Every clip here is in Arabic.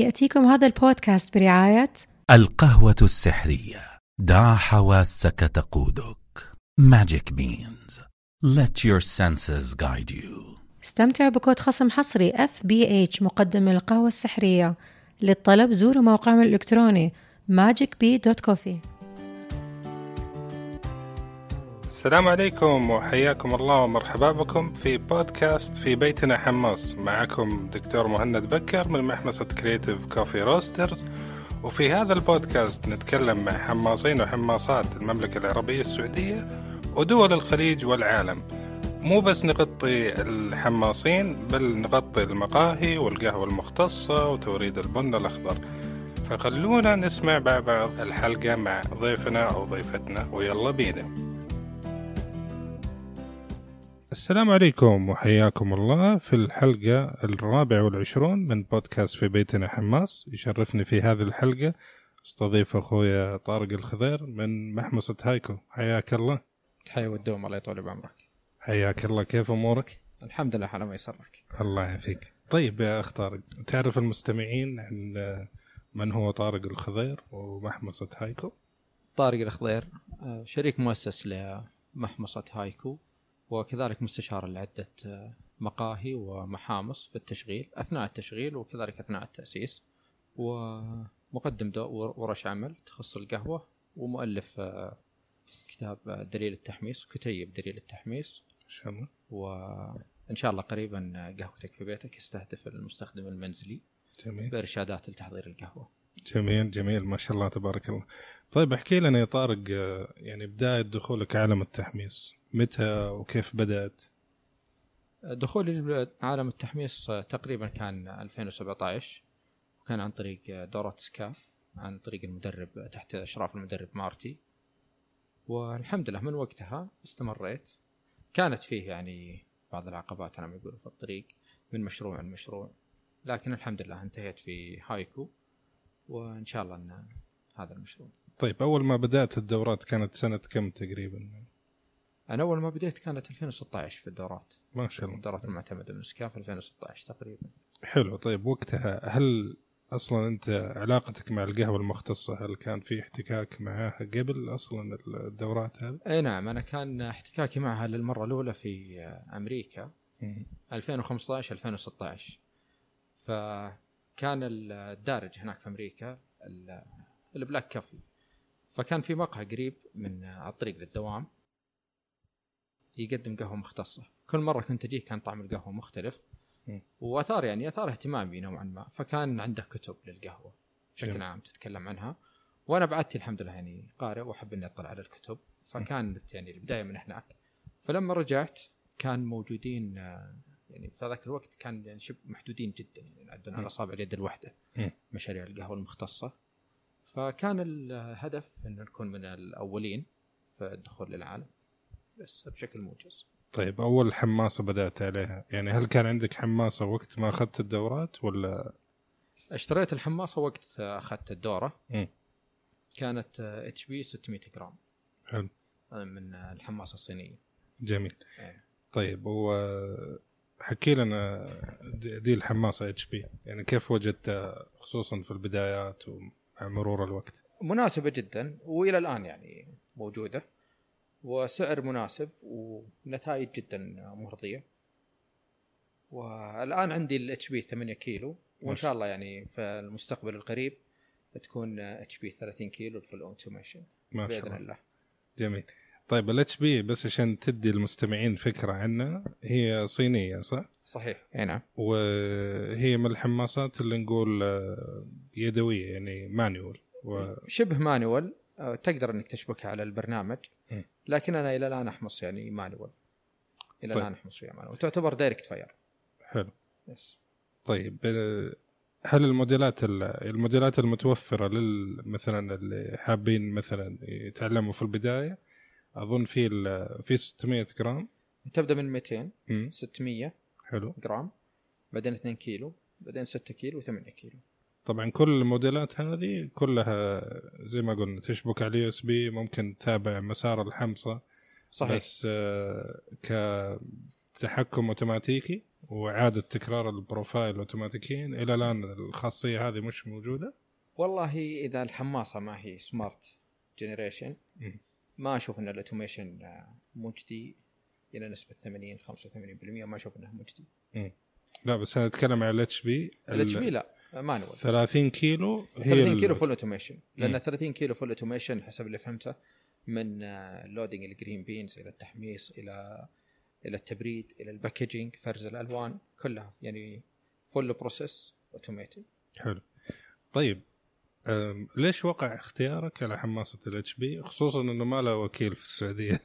يأتيكم هذا البودكاست برعاية القهوة السحرية. دع حواسك تقودك. Magic Beans. Let your senses guide you. استمتع بكود خصم حصري FBH مقدم القهوة السحرية. للطلب زوروا موقعنا الإلكتروني magicbeans.coffee السلام عليكم وحياكم الله ومرحبا بكم في بودكاست في بيتنا حماص. معكم دكتور مهند بكر من محمصة Creative Coffee Roasters وفي هذا البودكاست نتكلم مع حماصين وحماصات المملكة العربية السعودية ودول الخليج والعالم. مو بس نغطي الحماصين بل نغطي المقاهي والقهوة المختصة وتوريد البن الأخضر. فخلونا نسمع مع بعض الحلقة مع ضيفنا أو ضيفتنا ويلا بينا. السلام عليكم وحياكم الله في الحلقة الرابعة والعشرون من بودكاست في بيتنا حماس. يشرفني في هذه الحلقة أستضيف أخويا طارق الخضير من محمصة هايكو. حياك الله. تحية والدوم الله يطول بعمرك. حياك الله. كيف أمورك؟ الحمد لله على ما يسرك. الله يعافيك. طيب يا أخ طارق تعرف المستمعين عن من هو طارق الخضير ومحمصة هايكو؟ طارق الخضير آه، شريك مؤسس لمحمصة هايكو. وكذلك مستشار لعدة آه، مقاهي ومحامص في التشغيل أثناء التشغيل وكذلك أثناء التأسيس. ومقدم ورش عمل تخص القهوة ومؤلف آه، كتاب دليل التحميص كتيب دليل التحميص. إن شاء الله. وإن شاء الله قريبا قهوتك في بيتك يستهدف المستخدم المنزلي جميل. بإرشادات لتحضير القهوة. جميل جميل. ما شاء الله تبارك الله. طيب احكي لنا يا طارق آه، يعني بداية دخولك عالم التحميص. متى وكيف بدأت؟ دخولي لعالم التحميص تقريبا كان 2017 وكان عن طريق دورة سكا عن طريق المدرب تحت إشراف المدرب مارتي والحمد لله من وقتها استمريت كانت فيه يعني بعض العقبات أنا يقول في الطريق من مشروع لمشروع لكن الحمد لله انتهيت في هايكو وإن شاء الله أن هذا المشروع طيب أول ما بدأت الدورات كانت سنة كم تقريبا؟ أنا أول ما بديت كانت 2016 في الدورات. ما شاء الله. الدورات المعتمدة من سكاف 2016 تقريبا. حلو. طيب وقتها هل أصلا أنت علاقتك مع القهوة المختصة هل كان في احتكاك معها قبل أصلا الدورات هذه؟ أي نعم أنا كان احتكاكي معها للمرة الأولى في أمريكا. 2015 2016 فكان الدارج هناك في أمريكا البلاك كافي. فكان في مقهى قريب من الطريق للدوام. يقدم قهوة مختصة. كل مرة كنت اجيه كان طعم القهوة مختلف. وآثار يعني آثار اهتمامي نوعا ما. فكان عنده كتب للقهوة بشكل عام تتكلم عنها. وأنا بعدتي الحمد لله يعني قارئ وأحب إني أطلع على الكتب. فكانت يعني البداية من هناك. فلما رجعت كان موجودين يعني في ذاك الوقت كان يعني شبه محدودين جدا. يعني عندنا على أصابع اليد الواحدة. مشاريع القهوة المختصة. فكان الهدف إن نكون من الأولين في الدخول للعالم. بس بشكل موجز. طيب أول حماصة بدأت عليها. يعني هل كان عندك حماصة وقت ما أخذت الدورات ولا؟ اشتريت الحماصة وقت أخذت الدورة. م. كانت HB 600 جرام. حلو. من الحماصة الصينية. جميل. إيه. طيب و حكي لنا دي الحماصة HB. يعني كيف وجدتها خصوصا في البدايات ومع مرور الوقت؟ مناسبة جدا وإلى الآن يعني موجودة. وسعر مناسب ونتائج جدا مرضية. والآن عندي ال HB 8 كيلو وإن شاء الله يعني في المستقبل القريب تكون HB 30 كيلو في ال automation بإذن الله. الله. جميل. طيب ال HB بس عشان تدي المستمعين فكرة عنها هي صينية صح؟ صحيح. أي نعم. وهي من الحماصات اللي نقول آه، يدوية يعني manual و... شبه manual آه، تقدر إنك تشبكها على البرنامج. لكن أنا إلى الآن أحمص يعني manual إلى طيب. الآن أحمص فيها manual وتعتبر direct fire. حلو. yes طيب آه، هل الموديلات الموديلات المتوفرة لل مثلا اللي حابين مثلا يتعلموا في البداية أظن في في 600 جرام؟ تبدأ من 200 م. 600 حلو. جرام. بعدين 2 كيلو. بعدين 6 كيلو و8 كيلو. طبعا كل الموديلات هذه كلها زي ما قلنا تشبك على ال USB ممكن تتابع مسار الحمصة صحيح. بس آه، ك تحكم أوتوماتيكي وإعادة تكرار ال profile اوتوماتيكيا. إلى الآن الخاصية هذه مش موجودة. والله إذا الحماصة ما هي smart generation. ما أشوف إن ال automation آه، مجدي إلى نسبة 80 85% ما أشوف انه مجدي لا بس أنا اتكلم عن الاتش بي الاتش بي لا. manual 30 كيلو هي 30 ال- كيلو full automation لأن مم. 30 كيلو full automation حسب اللي فهمته من loading ال green beans إلى التحميص إلى إلى التبريد إلى ال packaging فرز الألوان كلها يعني full process automated حلو. طيب ليش وقع اختيارك على حماصة ال HB خصوصا إنه ما له وكيل في السعودية.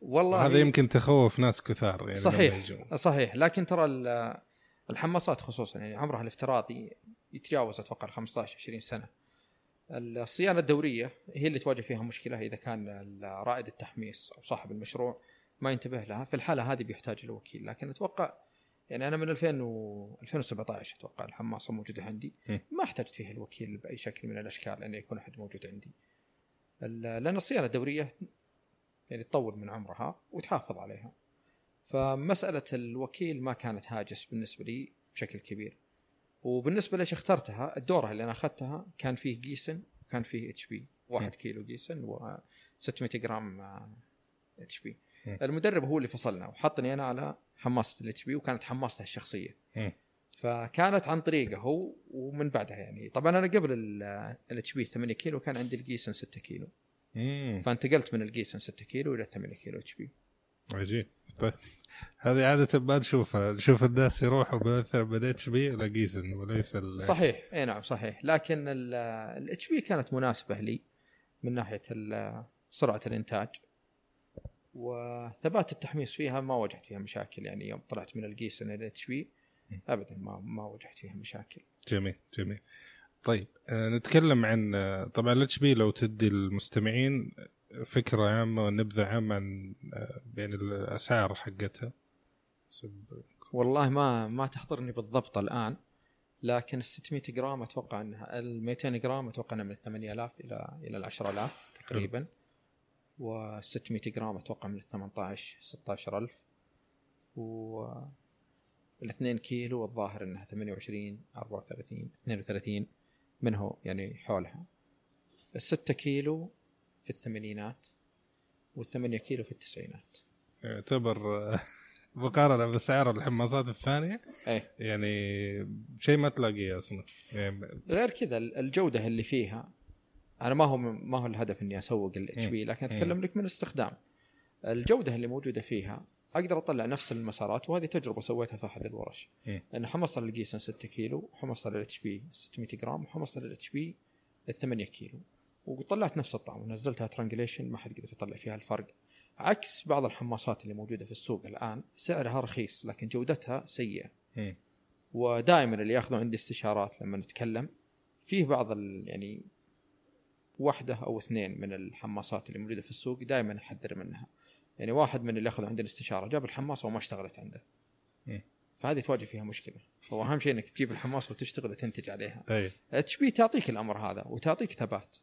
والله هذا يمكن تخوف ناس كثار يعني صحيح. صحيح. لكن ترى الحماصات خصوصا يعني عمرها الافتراضي يتجاوز أتوقع ال 15 20 سنة. الصيانة الدورية هي اللي تواجه فيها مشكلة إذا كان رائد التحميص أو صاحب المشروع ما ينتبه لها. في الحالة هذه بيحتاج الوكيل لكن أتوقع يعني أنا من 2000 و 2017 أتوقع الحماصه موجوده عندي. ما احتجت فيها الوكيل بأي شكل من الأشكال إن يكون احد موجود عندي. لأن الصيانة الدورية يعني تطول من عمرها وتحافظ عليها. فمسألة الوكيل ما كانت هاجس بالنسبة لي بشكل كبير. وبالنسبة ليش اخترتها الدورة اللي أنا أخذتها كان فيه Giesen وكان فيه HB 1 كيلو Giesen و 600 جرام HB. المدرب هو اللي فصلنا وحطني أنا على حماصة ال HB وكانت حماصته الشخصية. م. فكانت عن طريقه هو ومن بعدها يعني. طبعا أنا قبل ال HB 8 كيلو كان عندي ال Giesen 6 كيلو. مم. فانتقلت من ال Giesen 6 كيلو إلى 8 كيلو HB. عجيب. طيب. هذه عادة ما نشوفها. نشوف الناس يروحوا مثلا من HB إلى Giesen وليس ال- صحيح. إي نعم صحيح. لكن ال HB كانت مناسبة لي من ناحية ال- سرعة الإنتاج. وثبات التحميص فيها ما واجهت فيها مشاكل. يعني يوم طلعت من ال Giesen إلى ال HB ابدا ما ما واجهت فيها مشاكل. جميل جميل. طيب آه نتكلم عن آه طبعا ال HB لو تدي المستمعين فكرة عامة ونبذة عامة عن آه بين الأسعار حقتها. والله ما ما تحضرني بالضبط الآن لكن ال 600 جرام أتوقع إنها ال 200 جرام أتوقع إنها من 8000 إلى إلى ال 10000 تقريبا. و 600 جرام أتوقع من ال 18 16000 و ال 2 كيلو الظاهر إنها 28 34 32 منه يعني حولها. ال 6 كيلو في الثمانينات والثمانية كيلو في التسعينات. يعتبر آه مقارنة بأسعار الحماصات الثانية إيه. يعني شيء ما تلاقيه أصلا. يعني غير كذا الجودة اللي فيها أنا ما هو ما هو الهدف إني أسوق ال HB لكن أتكلم لك من الاستخدام. الجودة اللي موجودة فيها أقدر أطلع نفس المسارات وهذه تجربة سويتها في أحد الورش. مم. إن حمصت لل Giesen 6 كيلو وحمصت لل HB 600 جرام وحمصت لل HB 8 كيلو. وطلعت نفس الطعم ونزلتها triangulation ما حد يقدر يطلع فيها الفرق. عكس بعض الحماصات اللي موجودة في السوق الآن سعرها رخيص لكن جودتها سيئة. مم. ودائما اللي ياخذوا عندي استشارات لما نتكلم فيه بعض يعني واحدة أو اثنين من الحماصات اللي موجودة في السوق دائما أحذر منها. يعني واحد من اللي أخذوا عندي الاستشاره جاب الحماصة وما اشتغلت عنده. مم. فهذه تواجه فيها مشكلة. هو أهم شيء إنك تجيب الحماصة وتشتغل وتنتج عليها. أي إتش بي تعطيك الأمر هذا وتعطيك ثبات.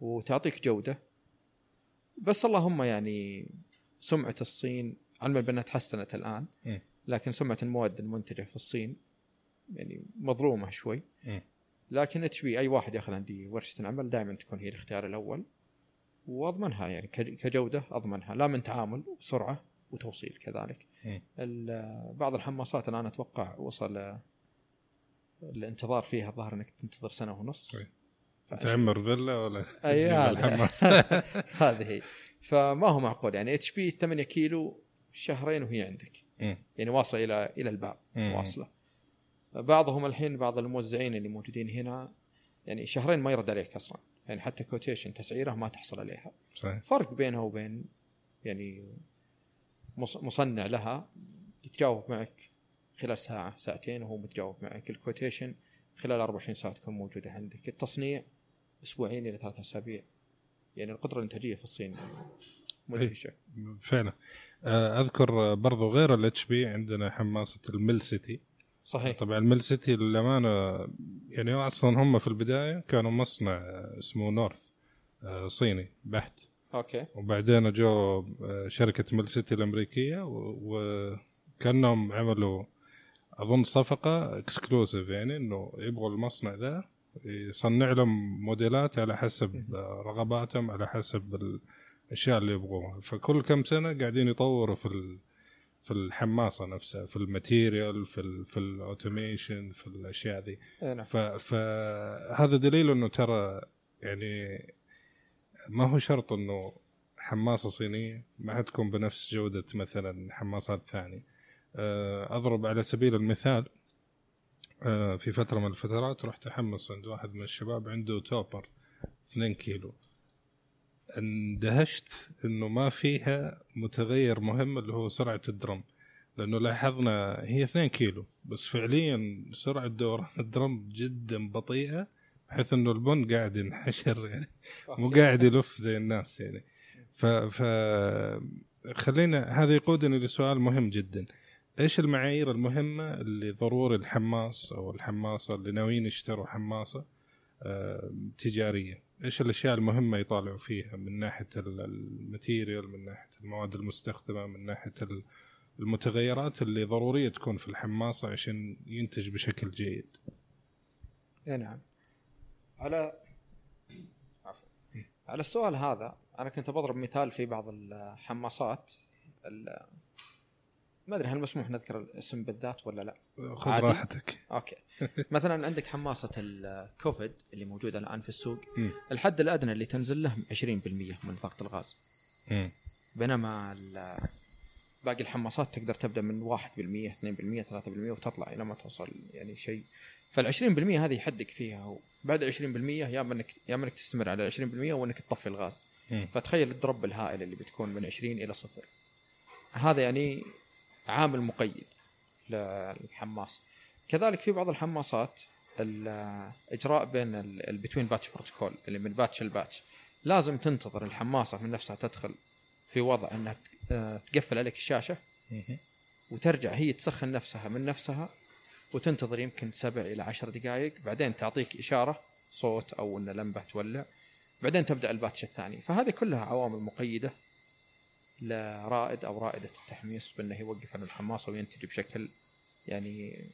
وتعطيك جودة بس اللهم يعني سمعة الصين علما بانها تحسنت الآن. لكن سمعة المواد المنتجة في الصين يعني مظلومة شوي. لكن اتش بي أي واحد ياخذ عندي ورشة العمل دائما تكون هي الاختيار الأول وأضمنها يعني كج- كجودة أضمنها لا من تعامل وسرعه وتوصيل كذلك بعض الحماصات الآن أتوقع وصل الانتظار فيها الظاهر إنك تنتظر سنة ونص. فأش- تعمر فيلا ولا أي تجيب هذا. الحماس هذه هي. فما هو معقول يعني HB 8 كيلو شهرين وهي عندك. مم. يعني واصلة إلى إلى الباب مم. واصلة. بعضهم الحين بعض الموزعين اللي موجودين هنا يعني شهرين ما يرد عليك أصلا. يعني حتى quotation تسعيرة ما تحصل عليها. صحيح. فرق بينها وبين يعني مص- مصنع لها يتجاوب معك خلال ساعة ساعتين وهو متجاوب معك. ال quotation خلال 24 ساعة تكون موجودة عندك. التصنيع أسبوعين إلى ثلاثة أسابيع. يعني القدرة الإنتاجية في الصين. مدهشة فعلا. آه، أذكر برضو غير ال HB عندنا حماصه ال Mill City صحيح. طبعا ال Mill City للأمانة يعني أصلا هم في البداية كانوا مصنع اسمه North آه، صيني بحت. أوكي. وبعدين جو آه، شركة Mill City الأمريكية وكأنهم عملوا أظن صفقة exclusive يعني إنه يبغوا المصنع ذا يصنع لهم موديلات على حسب رغباتهم على حسب الأشياء اللي يبغوها. فكل كم سنة قاعدين يطوروا في في الحماصة نفسها في ال material في ال في ال automation في الأشياء ذي. إيه نعم. فهذا دليل إنه ترى يعني ما هو شرط إنه حماصة صينية ما حتكون بنفس جودة مثلا حماصات ثانية. آه، أضرب على سبيل المثال في فترة من الفترات رحت أحمص عند واحد من الشباب عنده توبر 2 كيلو. اندهشت إنه ما فيها متغير مهم اللي هو سرعة الدرم لأنه لاحظنا هي 2 كيلو بس فعليا سرعة دوران الدرم جدا بطيئة بحيث إنه البن قاعد ينحشر يعني مو قاعد يلف زي الناس يعني. ف, ف خلينا هذا يقودني لسؤال مهم جدا. إيش المعايير المهمة اللي ضروري الحماص أو الحماصه اللي ناويين يشتروا حماصه آه، تجارية؟ إيش الأشياء المهمة يطالعوا فيها من ناحية ال- الماتيريال من ناحية المواد المستخدمة من ناحية ال- المتغيرات اللي ضرورية تكون في الحماصه عشان ينتج بشكل جيد؟ اي نعم. على على السؤال هذا أنا كنت بضرب مثال في بعض الحماصات ال- ما أدري هل مسموح نذكر الاسم بالذات ولا لا؟ خذ عادي. راحتك. أوكي. مثلا عندك حماصه الكوفيد اللي موجودة الآن في السوق. مم. الحد الأدنى اللي تنزل له 20% من ضغط الغاز. مم. بينما باقي الحماصات تقدر تبدأ من 1% 2% 3% وتطلع إلى ما توصل يعني شيء. فال 20% هذه يحدك فيها. وبعد ال 20% يا اما انك يا اما إنك تستمر على 20% وإنك تطفي الغاز. مم. فتخيل ال drop الهائل اللي بتكون من 20 إلى صفر. هذا يعني عامل مقيد للحماص كذلك في بعض الحماصات الاجراء بين ال between batch protocol اللي من batch ل batch لازم تنتظر الحماصه من نفسها تدخل في وضع إنها آه، تقفل عليك الشاشة. وترجع هي تسخن نفسها من نفسها وتنتظر يمكن سبع إلى عشر دقائق بعدين تعطيك إشارة صوت أو إن لمبة تولع بعدين تبدأ الباتش الثاني. فهذه كلها عوامل مقيدة لرائد أو رائدة التحميص بأنه يوقف عن الحماصه وينتج بشكل يعني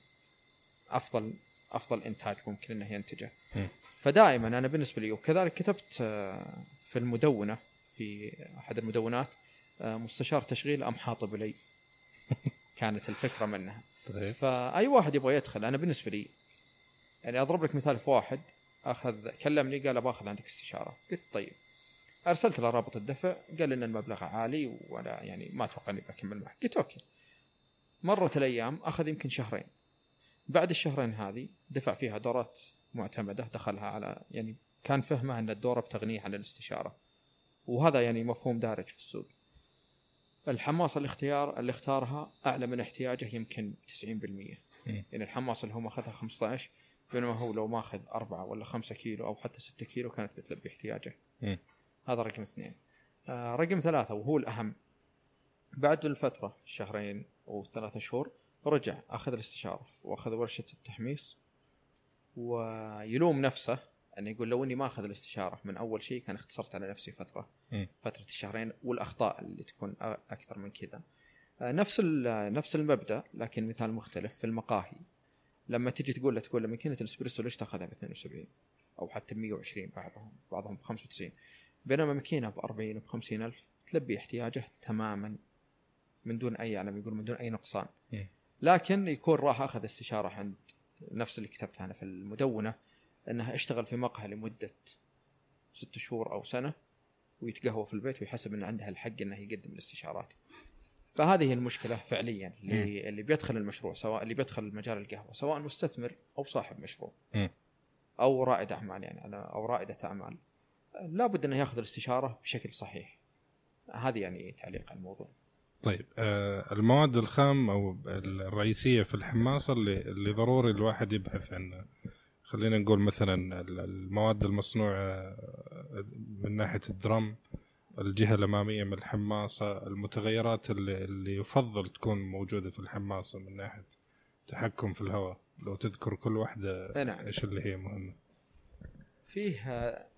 أفضل أفضل إنتاج ممكن إنه ينتجه. فدائما أنا بالنسبة لي وكذلك كتبت آه، في المدونة في أحد المدونات آه، مستشار تشغيل ام حاطب لي. كانت الفكرة منها. طيب. فأي واحد يبغى يدخل أنا بالنسبة لي يعني أضرب لك مثال في واحد أخذ كلمني قال باخذ عندك استشارة. قلت طيب. أرسلت له رابط الدفع قال إن المبلغ عالي وأنا يعني ما أتوقع إني بكمل معك. قلت أوكي. مرت الأيام أخذ يمكن شهرين. بعد الشهرين هذه دفع فيها دورات معتمدة دخلها على يعني كان فهمه أن الدورة بتغنيه عن الاستشارة. وهذا يعني مفهوم دارج في السوق. الحماصه الاختيار اللي اختارها أعلى من احتياجه يمكن 90% مم. يعني الحماصه اللي هو ماخذها 15 بينما هو لو ماخذ أربعة ولا خمسة كيلو أو حتى ستة كيلو كانت بتلبي احتياجه. هذا رقم اثنين. آه رقم ثلاثة وهو الأهم. بعد الفترة شهرين أو ثلاثة شهور رجع أخذ الاستشارة وأخذ ورشة التحميص ويلوم نفسه أنه يقول لو إني ما أخذ الاستشارة من أول شيء كان اختصرت على نفسي فترة. فترة الشهرين والأخطاء اللي تكون أكثر من كذا. آه، نفس نفس المبدأ لكن مثال مختلف في المقاهي. لما تجي تقول له تقول له ماكينه الإسبريسو ليش تأخذها ب 72 أو حتى ب 120 بعضهم بعضهم ب 95 بينما ماكينة ب 40 ب 50 ألف تلبي احتياجه تماما من دون أي يعني يقول من دون أي نقصان مم. لكن يكون راح أخذ استشارة عند نفس اللي كتبتها أنا في المدونة إنها اشتغل في مقهى لمدة ست شهور أو سنة ويتقهوى في البيت ويحسب إن عندها الحق إنه يقدم الاستشارات. فهذه هي المشكلة فعليا اللي, اللي بيدخل المشروع سواء اللي بيدخل مجال القهوة سواء مستثمر أو صاحب مشروع. مم. أو رائد أعمال يعني أنا أو رائدة أعمال. لابد أنه ياخذ الاستشارة بشكل صحيح. هذه يعني تعليق على الموضوع. طيب آه المواد الخام أو الرئيسية في الحماصه اللي اللي ضروري الواحد يبحث عنها خلينا نقول مثلا ال- المواد المصنوعة آه، من ناحية الدرم الجهة الأمامية من الحماصه المتغيرات اللي, اللي يفضل تكون موجودة في الحماصه من ناحية تحكم في الهواء لو تذكر كل واحدة نعم. إيش اللي هي مهمة فيه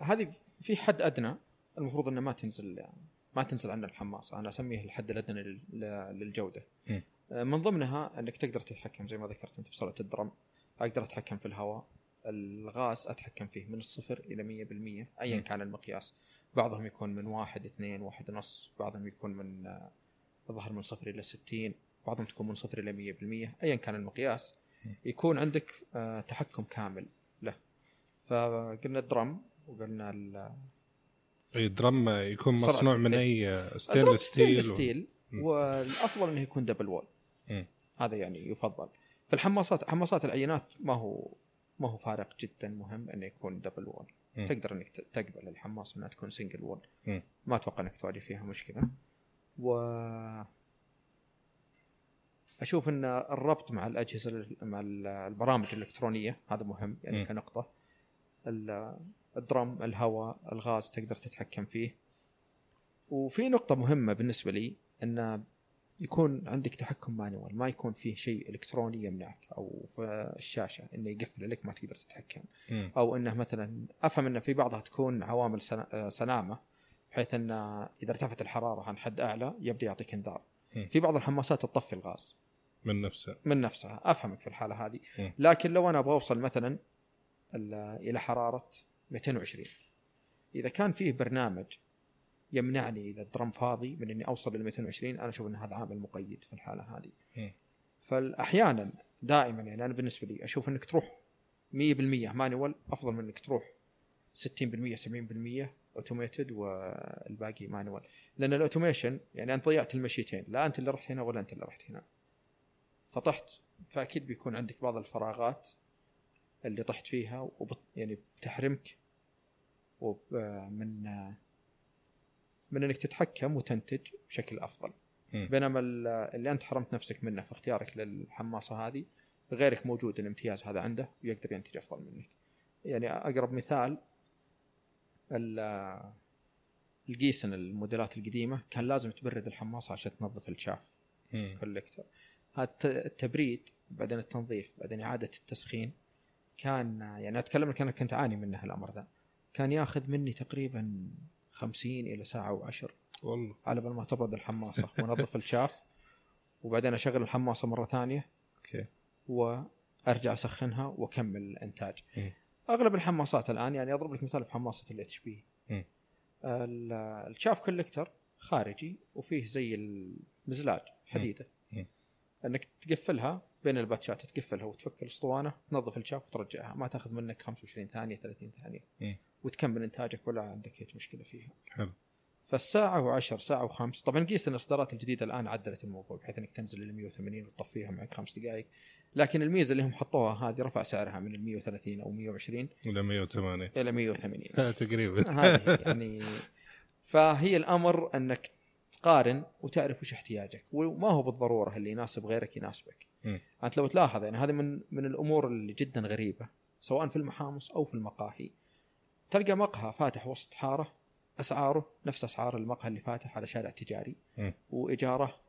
هذه في حد أدنى المفروض إنه ما تنزل ما تنزل عن الحماصه أنا أسميه الحد الأدنى للجودة. آه، من ضمنها إنك تقدر تتحكم زي ما ذكرت أنت في سرعة ال drum أقدر أتحكم في الهواء الغاز أتحكم فيه من الصفر إلى 100% ايا. كان المقياس بعضهم يكون من واحد اثنين واحد ونص بعضهم يكون من آه، الظهر من صفر إلى 60 بعضهم تكون من صفر إلى 100% ايا كان المقياس. يكون عندك آه، تحكم كامل له فقلنا ال drum وقلنا ال- أي ال drum يكون مصنوع من التك- أي stainless steel steel, steel مم. والأفضل إنه يكون double wall. هذا يعني يفضل في الحماصات حماصات العينات ما هو ما هو فارق جدا مهم إنه يكون double wall. تقدر إنك تقبل الحماصه إنها تكون single wall. ما أتوقع إنك تواجه فيها مشكلة و أشوف إن الربط مع الأجهزة ال- مع ال- البرامج الإلكترونية هذا مهم يعني مم. كنقطة ال drum الهواء الغاز تقدر تتحكم فيه وفي نقطة مهمة بالنسبة لي إن يكون عندك تحكم مانوال ما يكون فيه شيء إلكتروني يمنعك أو في الشاشة إنه يقفل عليك ما تقدر تتحكم مم. أو إنه مثلا أفهم إنه في بعضها تكون عوامل آه، سلامة بحيث ان إذا ارتفعت الحرارة عن حد أعلى يبدأ يعطيك إنذار. مم. في بعض الحماسات تطفي الغاز من نفسه من نفسها أفهمك في الحالة هذه مم. لكن لو أنا أبغى اوصل مثلا ال- إلى حرارة 220 إذا كان فيه برنامج يمنعني إذا ال drum فاضي من إني أوصل لل 220 أنا أشوف إن هذا عامل مقيد في الحالة هذه. مم. فاحيانا دائما يعني أنا بالنسبة لي أشوف إنك تروح 100% manual أفضل من إنك تروح 60% 70% automated والباقي manual لأن ال automation يعني انت ضيعت المشيتين لا أنت اللي رحت هنا ولا أنت اللي رحت هنا فطحت فأكيد بيكون عندك بعض الفراغات اللي طحت فيها وبت يعني بتحرمك وب- من من إنك تتحكم وتنتج بشكل أفضل مم. بينما ال- اللي أنت حرمت نفسك منه في اختيارك للحماصة هذه غيرك موجود الامتياز هذا عنده ويقدر ينتج أفضل منك يعني أقرب مثال ال- الجيسن الموديلات القديمة كان لازم تبرد الحماصة عشان تنظف الشاف مم. كوليكتر هذا الت- التبريد بعدين التنظيف بعدين إعادة التسخين كان يعني أتكلم لك أنا كنت اعاني منه الأمر ذا كان ياخذ مني تقريبا 50 إلى ساعة وعشر والله على بال ما تبرد الحماصة وانظف ال chaff وبعدين أشغل الحماصة مرة ثانية أوكي وأرجع أسخنها وأكمل الإنتاج. مم. أغلب الحماصات الآن يعني أضرب لك مثال بحماصة ال HB. مم. ال chaff collector خارجي وفيه زي المزلاج حديدة. مم. إنك تقفلها بين الباتشات تقفلها وتفك الاسطوانة تنظف الشاف وترجعها. ما تاخذ منك 25 ثانية 30 ثانية. مم. وتكمل إنتاجك ولا عندك اي مشكلة فيها. حلو. فالساعة وعشر ساعة وخمس. طبعا قيس إن الإصدارات الجديدة الآن عدلت الموضوع بحيث إنك تنزل لل 180 وتطفيها معك خمس دقائق. لكن الميزة اللي هم حطوها هذه رفع سعرها من ال 130 أو 120 ولا 108 إلى 180 تقريبا. هذه يعني. فهي الأمر إنك تقارن وتعرف وش احتياجك وما هو بالضرورة اللي يناسب غيرك يناسبك مم. أنت لو تلاحظ يعني هذه من من الأمور اللي جدا غريبة سواء في المحامص أو في المقاهي تلقى مقهى فاتح وسط حارة أسعاره نفس أسعار المقهى اللي فاتح على شارع تجاري مم. وإيجاره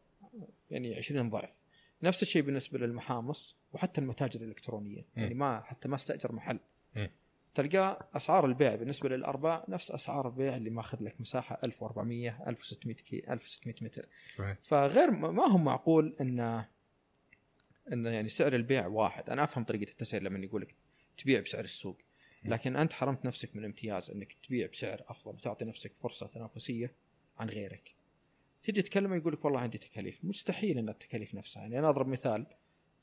يعني 20 ضعف نفس الشيء بالنسبة للمحامص وحتى المتاجر الإلكترونية مم. يعني ما حتى ما استأجر محل مم. تلقى أسعار البيع بالنسبة للأرباع نفس أسعار البيع اللي ماخذ لك مساحة 1400 1600 كي 1600 متر. صحيح. فغير ما هو معقول ان إن يعني سعر البيع واحد. أنا أفهم طريقة التسعير لما يقول لك تبيع بسعر السوق لكن أنت حرمت نفسك من الامتياز إنك تبيع بسعر أفضل وتعطي نفسك فرصة تنافسية عن غيرك. تيجي تكلمه يقول لك والله عندي تكاليف. مستحيل إن التكاليف نفسها. يعني أنا أضرب مثال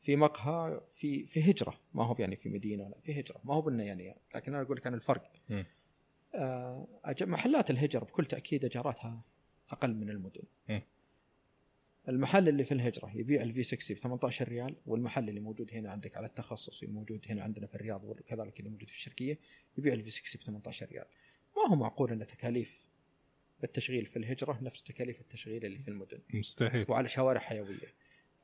في مقهى في في هجرة. ما هو يعني في مدينة ولا في هجرة. ما هو بانه يعني لكن أنا أقول لك عن الفرق. آه محلات الهجر بكل تأكيد ايجاراتها أقل من المدن. مم. المحل اللي في الهجرة يبيع الفي 60 ب 18 ريال والمحل اللي موجود هنا عندك على التخصصي موجود هنا عندنا في الرياض وكذلك اللي موجود في الشرقية يبيع الفي 60 ب 18 ريال. ما هو معقول أن تكاليف التشغيل في الهجرة نفس تكاليف التشغيل اللي في المدن؟ مستحيل. وعلى شوارع حيوية.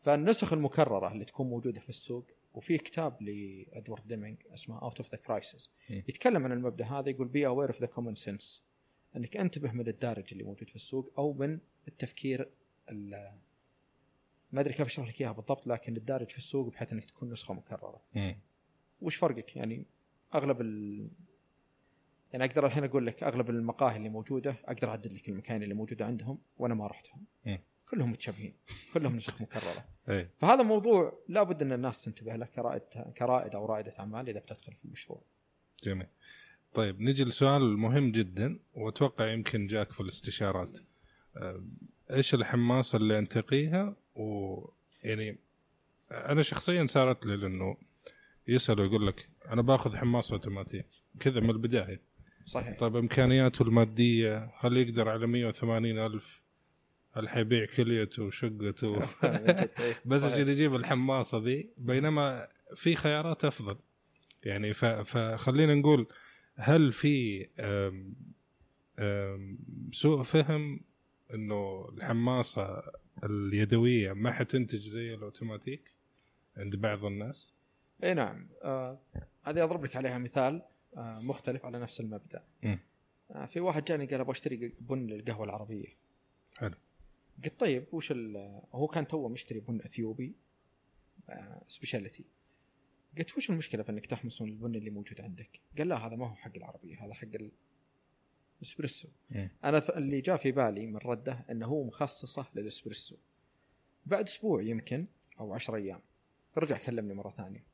فالنسخ المكررة اللي تكون موجودة في السوق وفي كتاب لإدوارد ديمينج اسمه Out of the Crisis. يتكلم عن المبدأ هذا يقول be aware of the common sense إنك انتبه من الدارج اللي موجود في السوق أو من التفكير ال- ما أدري كيف أشرح لك إياها بالضبط لكن الدارج في السوق بحيث إنك تكون نسخة مكررة مم. وش فرقك يعني أغلب ال- يعني أقدر الحين أقول لك أغلب المقاهي اللي موجودة أقدر أعدد لك المكاين اللي موجودة عندهم وأنا ما رحتهم مم. كلهم متشابهين كلهم نسخ مكررة. اي فهذا موضوع لابد أن الناس تنتبه له كرائد كرائد أو رائدة أعمال إذا بتدخل في المشروع. جميل. طيب نجي لسؤال مهم جدا وأتوقع يمكن جاك في الاستشارات. إيش الحماسه اللي أنتقيها؟ ويعني أنا شخصيا صارت لي لأنه يسأل ويقول لك أنا باخذ حماس أوتوماتيك كذا من البداية. صحيح. طيب إمكانياته المادية هل يقدر على 180 ألف هل حيبيع كليته وشقته بس صحيح. عشان يجيب الحماصة ذي بينما في خيارات أفضل يعني فخلينا نقول هل في أم أم سوء فهم إنه الحماصة اليدوية ما حتنتج زي الأوتوماتيك عند بعض الناس إي نعم آه هذه أضرب لك عليها مثال آه مختلف على نفس المبدأ. آه في واحد جاني قال أبغى أشتري بن للقهوة العربية حلو. قلت طيب وش هو كان توه مشتري بن أثيوبي آه سبيشاليتي قلت وش المشكلة في إنك تحمص من البن اللي موجود عندك؟ قال لا هذا ما هو حق العربية هذا حق الأسبريسو مم. أنا اللي جاء في بالي من رده إنه هو مخصصة للأسبريسو بعد أسبوع يمكن أو 10 أيام رجع كلمني مرة ثانية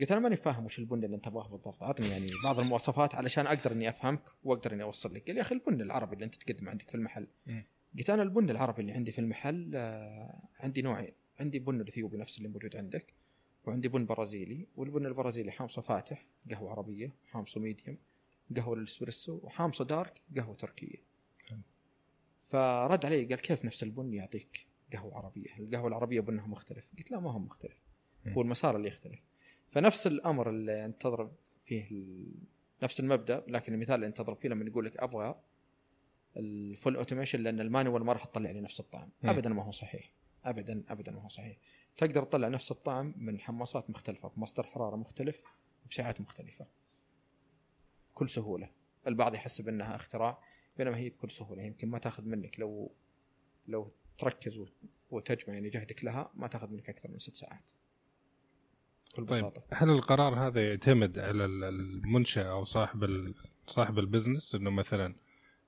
قلت أنا ماني فاهم وش البن اللي انت تبغاه بالضبط عطني يعني بعض المواصفات علشان أقدر إني أفهمك وأقدر إني أوصل لك قال يا أخي البن العربي اللي أنت تقدمه عندك في المحل مم. قلت أنا البن العربي اللي عندي في المحل آه، عندي نوعين. عندي بن الإثيوبي نفس اللي موجود عندك وعندي بن برازيلي والبن البرازيلي حامصه فاتح قهوة عربية حامصه medium قهوة الإسبريسو وحامصه dark قهوة تركية. حلو. فرد علي قال كيف نفس البن يعطيك قهوة عربية؟ القهوة العربية بنها مختلف. قلت لا ما هو مختلف. هو المسار اللي يختلف. فنفس الأمر اللي انت تضرب فيه ال... نفس المبدأ لكن المثال اللي انت تضرب فيه لما يقول لك أبغى ال full automation لأن ال manual ما راح تطلع لي نفس الطعم. مم. ابدا ما هو صحيح. ابدا ابدا ما هو صحيح. تقدر تطلع نفس الطعم من حماصات مختلفة بمصدر حرارة مختلف بسعات مختلفة. بكل سهولة. البعض يحسب انها اختراع بينما هي بكل سهولة. يمكن ما تأخذ منك لو لو تركز وت- وتجمع يعني جهدك لها ما تأخذ منك أكثر من ست ساعات. بكل طيب بساطة. هل القرار هذا يعتمد على ال- المنشأ أو صاحب صاحب ال business؟ إنه مثلا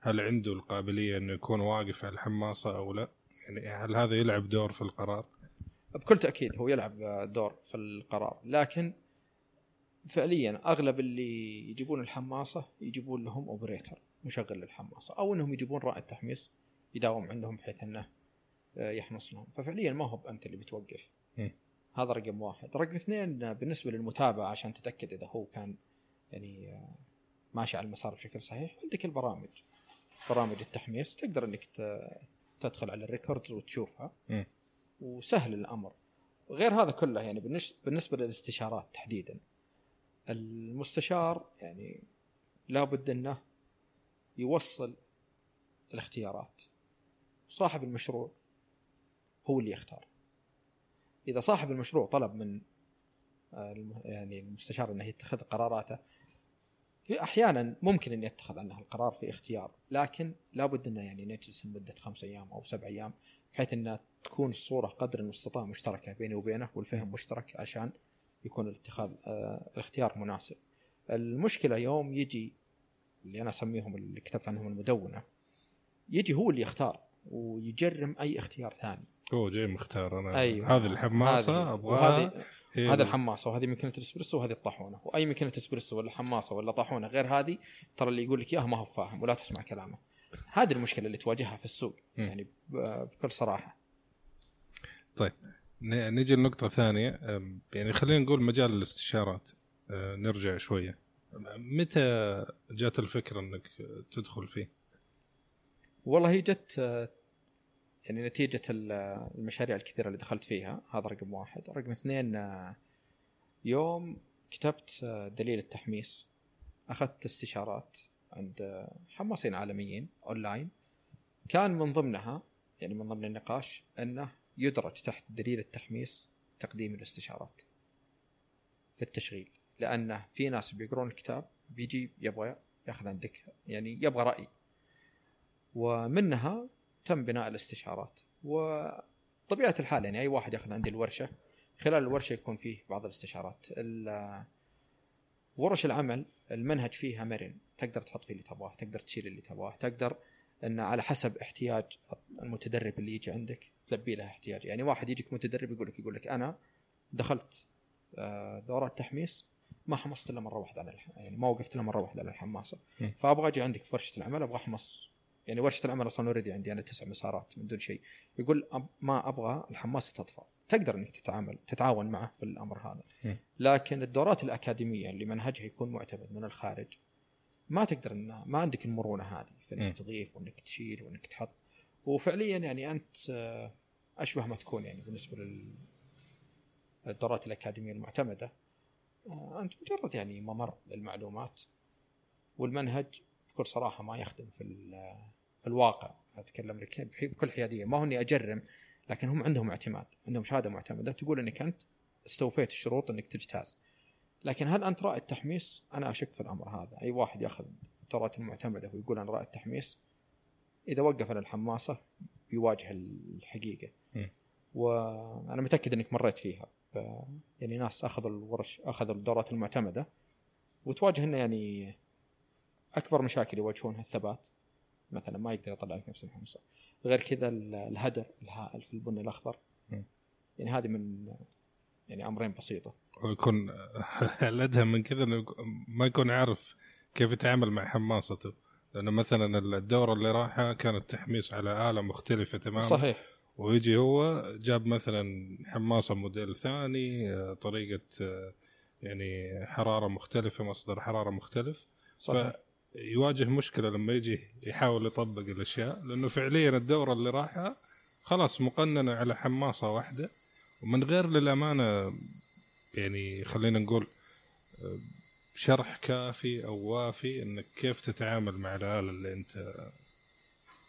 هل عنده القابلية إنه يكون واقف على الحماصة أو لا؟ يعني هل هذا يلعب دور في القرار؟ بكل تأكيد هو يلعب دور في القرار لكن فعليا أغلب اللي يجيبون الحماصة يجيبون لهم operator مشغل للحماصة أو إنهم يجيبون رائد تحميص يداوم عندهم بحيث إنه آه، يحمص لهم ففعليا ما هو انت اللي بتوقف. هذا رقم واحد رقم اثنين بالنسبة للمتابعة عشان تتأكد إذا هو كان يعني آه، ماشي على المسار بشكل صحيح عندك البرامج برامج التحميص تقدر إنك تدخل على الريكوردز وتشوفها. وسهل الأمر. غير هذا كله يعني بالنسبة للاستشارات تحديدا. المستشار يعني لابد إنه يوصل الاختيارات. صاحب المشروع هو اللي يختار. إذا صاحب المشروع طلب من آه، يعني المستشار إنه يتخذ قراراته في أحيانا ممكن ان يتخذ عنها القرار في اختيار لكن لابد انه يعني نجلس لمدة خمس أيام أو سبع أيام بحيث ان تكون الصورة قدر المستطاع مشتركة بيني وبينه والفهم مشترك عشان يكون الاتخاذ آه الاختيار مناسب. المشكلة يوم يجي اللي أنا أسميهم اللي كتبت عنهم المدونة يجي هو اللي يختار ويجرم أي اختيار ثاني. هو جاي مختار أنا أيوه هذه الحماصة أبغاها هذه ال- الحماصة وهذه ماكينه الإسبريسو وهذه الطاحونة وأي ماكينه إسبريسو ولا حماصة ولا طاحونة غير هذه ترى اللي يقول لك إياها ما هو فاهم ولا تسمع كلامه. هذه المشكلة اللي تواجهها في السوق مم. يعني بكل صراحة. ن- نجي لنقطة ثانية يعني خلينا نقول مجال الاستشارات أه، نرجع شوية متى جات الفكرة إنك تدخل فيه؟ والله هي جت آه، يعني نتيجة ال- المشاريع الكثيرة اللي دخلت فيها هذا رقم واحد. رقم اثنين آه، يوم كتبت آه، دليل التحميص أخذت استشارات عند آه، حماصين عالميين أونلاين كان من ضمنها يعني من ضمن النقاش أنه يدرج تحت دليل التحميص تقديم الاستشارات في التشغيل. لأنه في ناس بيقرون الكتاب بيجي يبغى ياخذ عندك يعني يبغى رأي. ومنها تم بناء الاستشارات. وطبيعة الحال يعني أي واحد يأخذ عندي الورشة خلال الورشة يكون فيه بعض الاستشارات. ال- ورش العمل المنهج فيها مرن. تقدر تحط فيه اللي تبغاه تقدر تشيل اللي تبغاه تقدر إن على حسب احتياج المتدرب اللي يجي عندك تلبي له احتياج. يعني واحد يجيك متدرب يقول لك يقول لك أنا دخلت آه، دورات تحميس ما حمصت إلا مرة واحدة على الح... يعني ما وقفت إلا مرة واحدة على الحماسه م. فأبغى أجي عندك في ورشة العمل أبغى أحمص يعني ورشة العمل أصلا اوريدي عندي أنا تسع مسارات من دون شيء يقول. ما أبغى الحماسه تطفى تقدر إنك تتعامل تتعاون معه في الأمر هذا. لكن الدورات الأكاديمية اللي منهجها يكون معتمد من الخارج ما تقدر إن ما عندك المرونة هذه في. إنك تضيف وإنك تشيل وإنك تحط وفعليا يعني أنت آه، أشبه ما تكون يعني بالنسبة لل الدورات الأكاديمية المعتمدة آه، أنت مجرد يعني ممر للمعلومات والمنهج بكل صراحة ما يخدم في في الواقع أتكلم لك بكل حيادية ما هو إني أجرم لكن هم عندهم اعتماد عندهم شهادة معتمدة تقول إنك أنت استوفيت الشروط إنك تجتاز لكن هل أنت رائد تحميس؟ أنا أشك في الأمر هذا، أي واحد يأخذ الدورات المعتمدة ويقول أنا رائد تحميس إذا وقف عن الحماسة بيواجه الحقيقة. م. وأنا متأكد إنك مريت فيها يعني ناس أخذوا الورش أخذوا الدورات المعتمدة وتواجه إنه يعني أكبر مشاكل يواجهونها الثبات مثلا ما يقدر يطلع لك نفس الحمصه غير كذا ال- الهدر الهائل في البني الأخضر. م. يعني هذه من يعني أمرين بسيطة. ويكون الادهى من كذا إنه ما يكون عارف كيف يتعامل مع حماسته لأنه مثلا الدورة اللي راحها كانت تحميس على آلة مختلفة تماما. صحيح. ويجي هو جاب مثلا حماصة موديل ثاني آه، طريقة آه، يعني حرارة مختلفة مصدر حرارة مختلف. صحيح. فيواجه مشكلة لما يجي يحاول يطبق الأشياء لأنه فعليا الدورة اللي راحها خلاص مقننة على حماصة واحدة ومن غير للأمانة يعني خلينا نقول آه، شرح كافي أو وافي إنك كيف تتعامل مع الآلة اللي أنت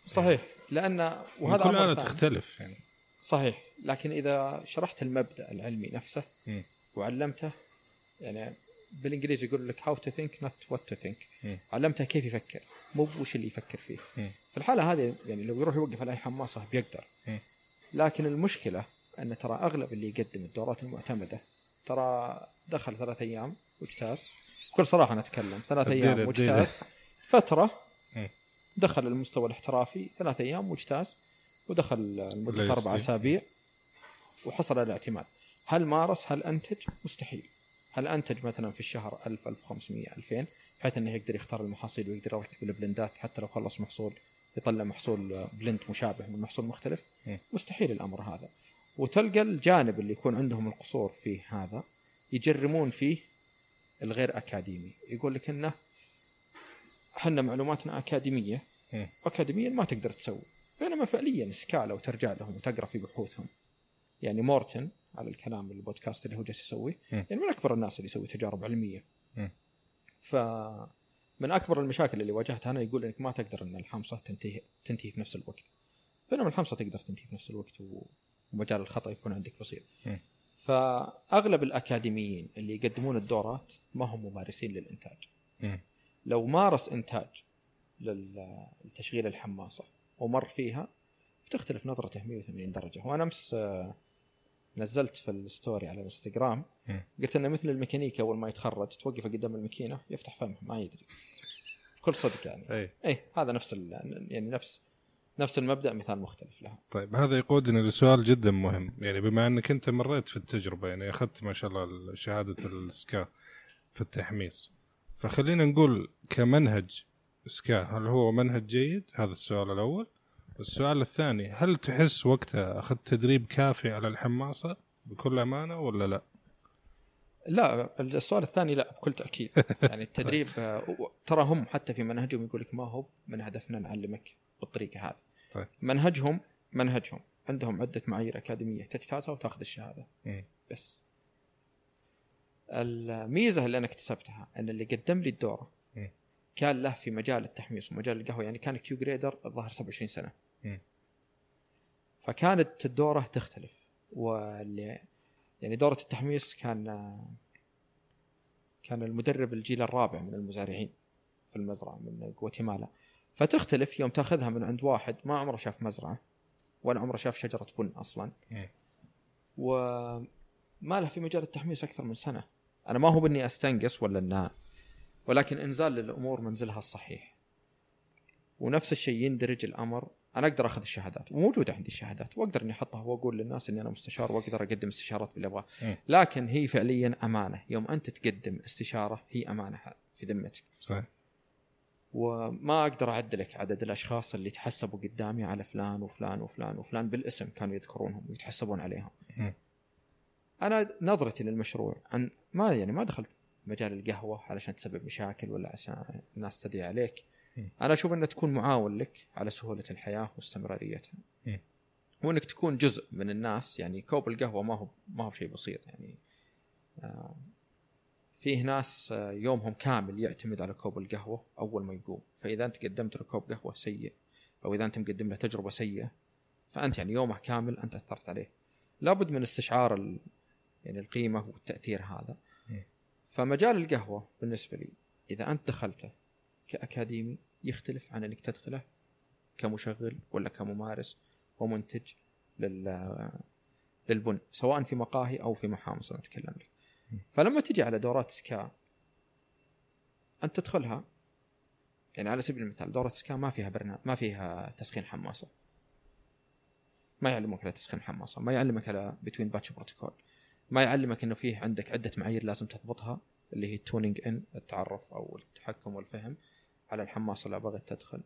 صحيح لأن وهذا كل آلة. تختلف يعني صحيح لكن إذا شرحت المبدأ العلمي نفسه مم. وعلمته يعني بالإنجليزي يقول لك how to think not what to think. علمته كيف يفكر مو وش اللي يفكر فيه. في الحالة هذه يعني لو يروح يوقف على أي حماصه بيقدر. لكن المشكلة أن ترى أغلب اللي يقدم الدورات المعتمدة ترى دخل ثلاث أيام وإجتاز بكل صراحة أنا أتكلم ثلاث أيام. وإجتاز فترة. دخل المستوى الاحترافي ثلاث أيام وإجتاز ودخل لمدة أربع. أسابيع وحصل على الاعتماد هل مارس هل أنتج مستحيل هل أنتج مثلا في الشهر 1000 1500 2000 بحيث إنه يقدر يختار المحاصيل ويقدر يركب ال blendات حتى لو خلص محصول يطلع محصول blend مشابه من محصول مختلف مم. مستحيل الأمر هذا وتلقى الجانب اللي يكون عندهم القصور فيه هذا يجرمون فيه الغير أكاديمي يقول لك إنه إحنا معلوماتنا أكاديمية مم. اكاديميا ما تقدر تسوي بينما فعليا سكالا وترجع لهم وتقرأ في بحوثهم يعني مورتن على الكلام البودكاست اللي هو جالس يسويه. يعني من أكبر الناس اللي يسوي تجارب علمية. ف من أكبر المشاكل اللي واجهتها أنا يقول إنك ما تقدر إن الحمصة تنتهي تنتهي في نفس الوقت بينما الحمصة تقدر تنتهي في نفس الوقت ومجال الخطأ يكون عندك بسيط. فأغلب الأكاديميين اللي يقدمون الدورات ما هم ممارسين للإنتاج. لو مارس إنتاج لتشغيل الحماسه ومر فيها بتختلف نظرته 180 درجة وأنا أمس آه، نزلت في الستوري على الانستغرام. قلت إنه مثل الميكانيكي أول ما يتخرج توقفه قدام الماكينة يفتح فمه ما يدري. بكل صدق يعني. أي. أي هذا نفس يعني نفس نفس المبدأ مثال مختلف لها. طيب هذا يقودنا لسؤال جدا مهم. يعني بما إنك أنت مريت في التجربة يعني أخذت ما شاء الله شهادة السكا في التحميس فخلينا نقول كمنهج سكا هل هو منهج جيد؟ هذا السؤال الأول. السؤال الثاني هل تحس وقتها أخذت تدريب كافي على الحماسه بكل أمانة ولا لا؟ لا السؤال الثاني لا بكل تأكيد. يعني التدريب ترى هم حتى في منهجهم يقول لك ما هو من هدفنا نعلمك بالطريقة هذه. طيب. منهجهم منهجهم. عندهم عدة معايير أكاديمية تجتازها وتأخذ الشهادة. مم. بس. الميزة اللي أنا اكتسبتها أن اللي قدم لي الدورة مم. كان له في مجال التحميص ومجال القهوة. يعني كان Q grader الظاهر 27 سنة. فكانت الدورة تختلف واللي يعني دورة التحميص كان كان المدرب الجيل الرابع من المزارعين في المزرعة من غواتيمالا. فتختلف يوم تأخذها من عند واحد ما عمره شاف مزرعة ولا عمره شاف شجرة بن أصلا. وما له في مجال التحميص أكثر من سنة. أنا ما هو بإني أستنقص ولا انها ولكن إنزال للأمور منزلها الصحيح. ونفس الشيء يندرج الأمر أنا أقدر أخذ الشهادات وموجوده عندي الشهادات وأقدر إني أحطها وأقول للناس إني أنا مستشار وأقدر أقدم استشارات باللي ابغاه. لكن هي فعليا أمانة يوم أنت تقدم استشارة هي أمانة في ذمتك صحيح وما أقدر أعدلك عدد الأشخاص اللي تحسبوا قدامي على فلان وفلان وفلان وفلان بالاسم كانوا يذكرونهم ويتحسبون عليهم. مم. أنا نظرتي للمشروع أن ما يعني ما دخلت مجال القهوة علشان تسبب مشاكل ولا عشان الناس تدعي عليك. مم. أنا أشوف أنها تكون معاون لك على سهولة الحياة واستمراريتها. مم. وأنك تكون جزء من الناس يعني كوب القهوة ما هو ما هو شيء بسيط يعني آه، فيه ناس آه، يومهم كامل يعتمد على كوب القهوة أول ما يقوم فإذا أنت قدمت له كوب قهوة سيء أو إذا أنت مقدم له تجربة سيئة فأنت يعني يومه كامل أنت أثرت عليه لابد من استشعار ال... يعني القيمة والتأثير هذا مم. فمجال القهوة بالنسبة لي إذا أنت دخلته كأكاديمي يختلف عن إنك تدخله كمشغل ولا كممارس ومنتج لل للبن سواء في مقاهي أو في محامص أنا أتكلم لك. فلما تجي على دورات SCA أنت تدخلها يعني على سبيل المثال دورة SCA ما فيها برنامج ما فيها تسخين حماصة. ما يعلمك على تسخين حماصة ما يعلمك على between batch protocol ما يعلمك إنه فيه عندك عدة معايير لازم تضبطها اللي هي ال tuning ان التعرف أو التحكم والفهم. على الحماصة اللي بغيت تدخل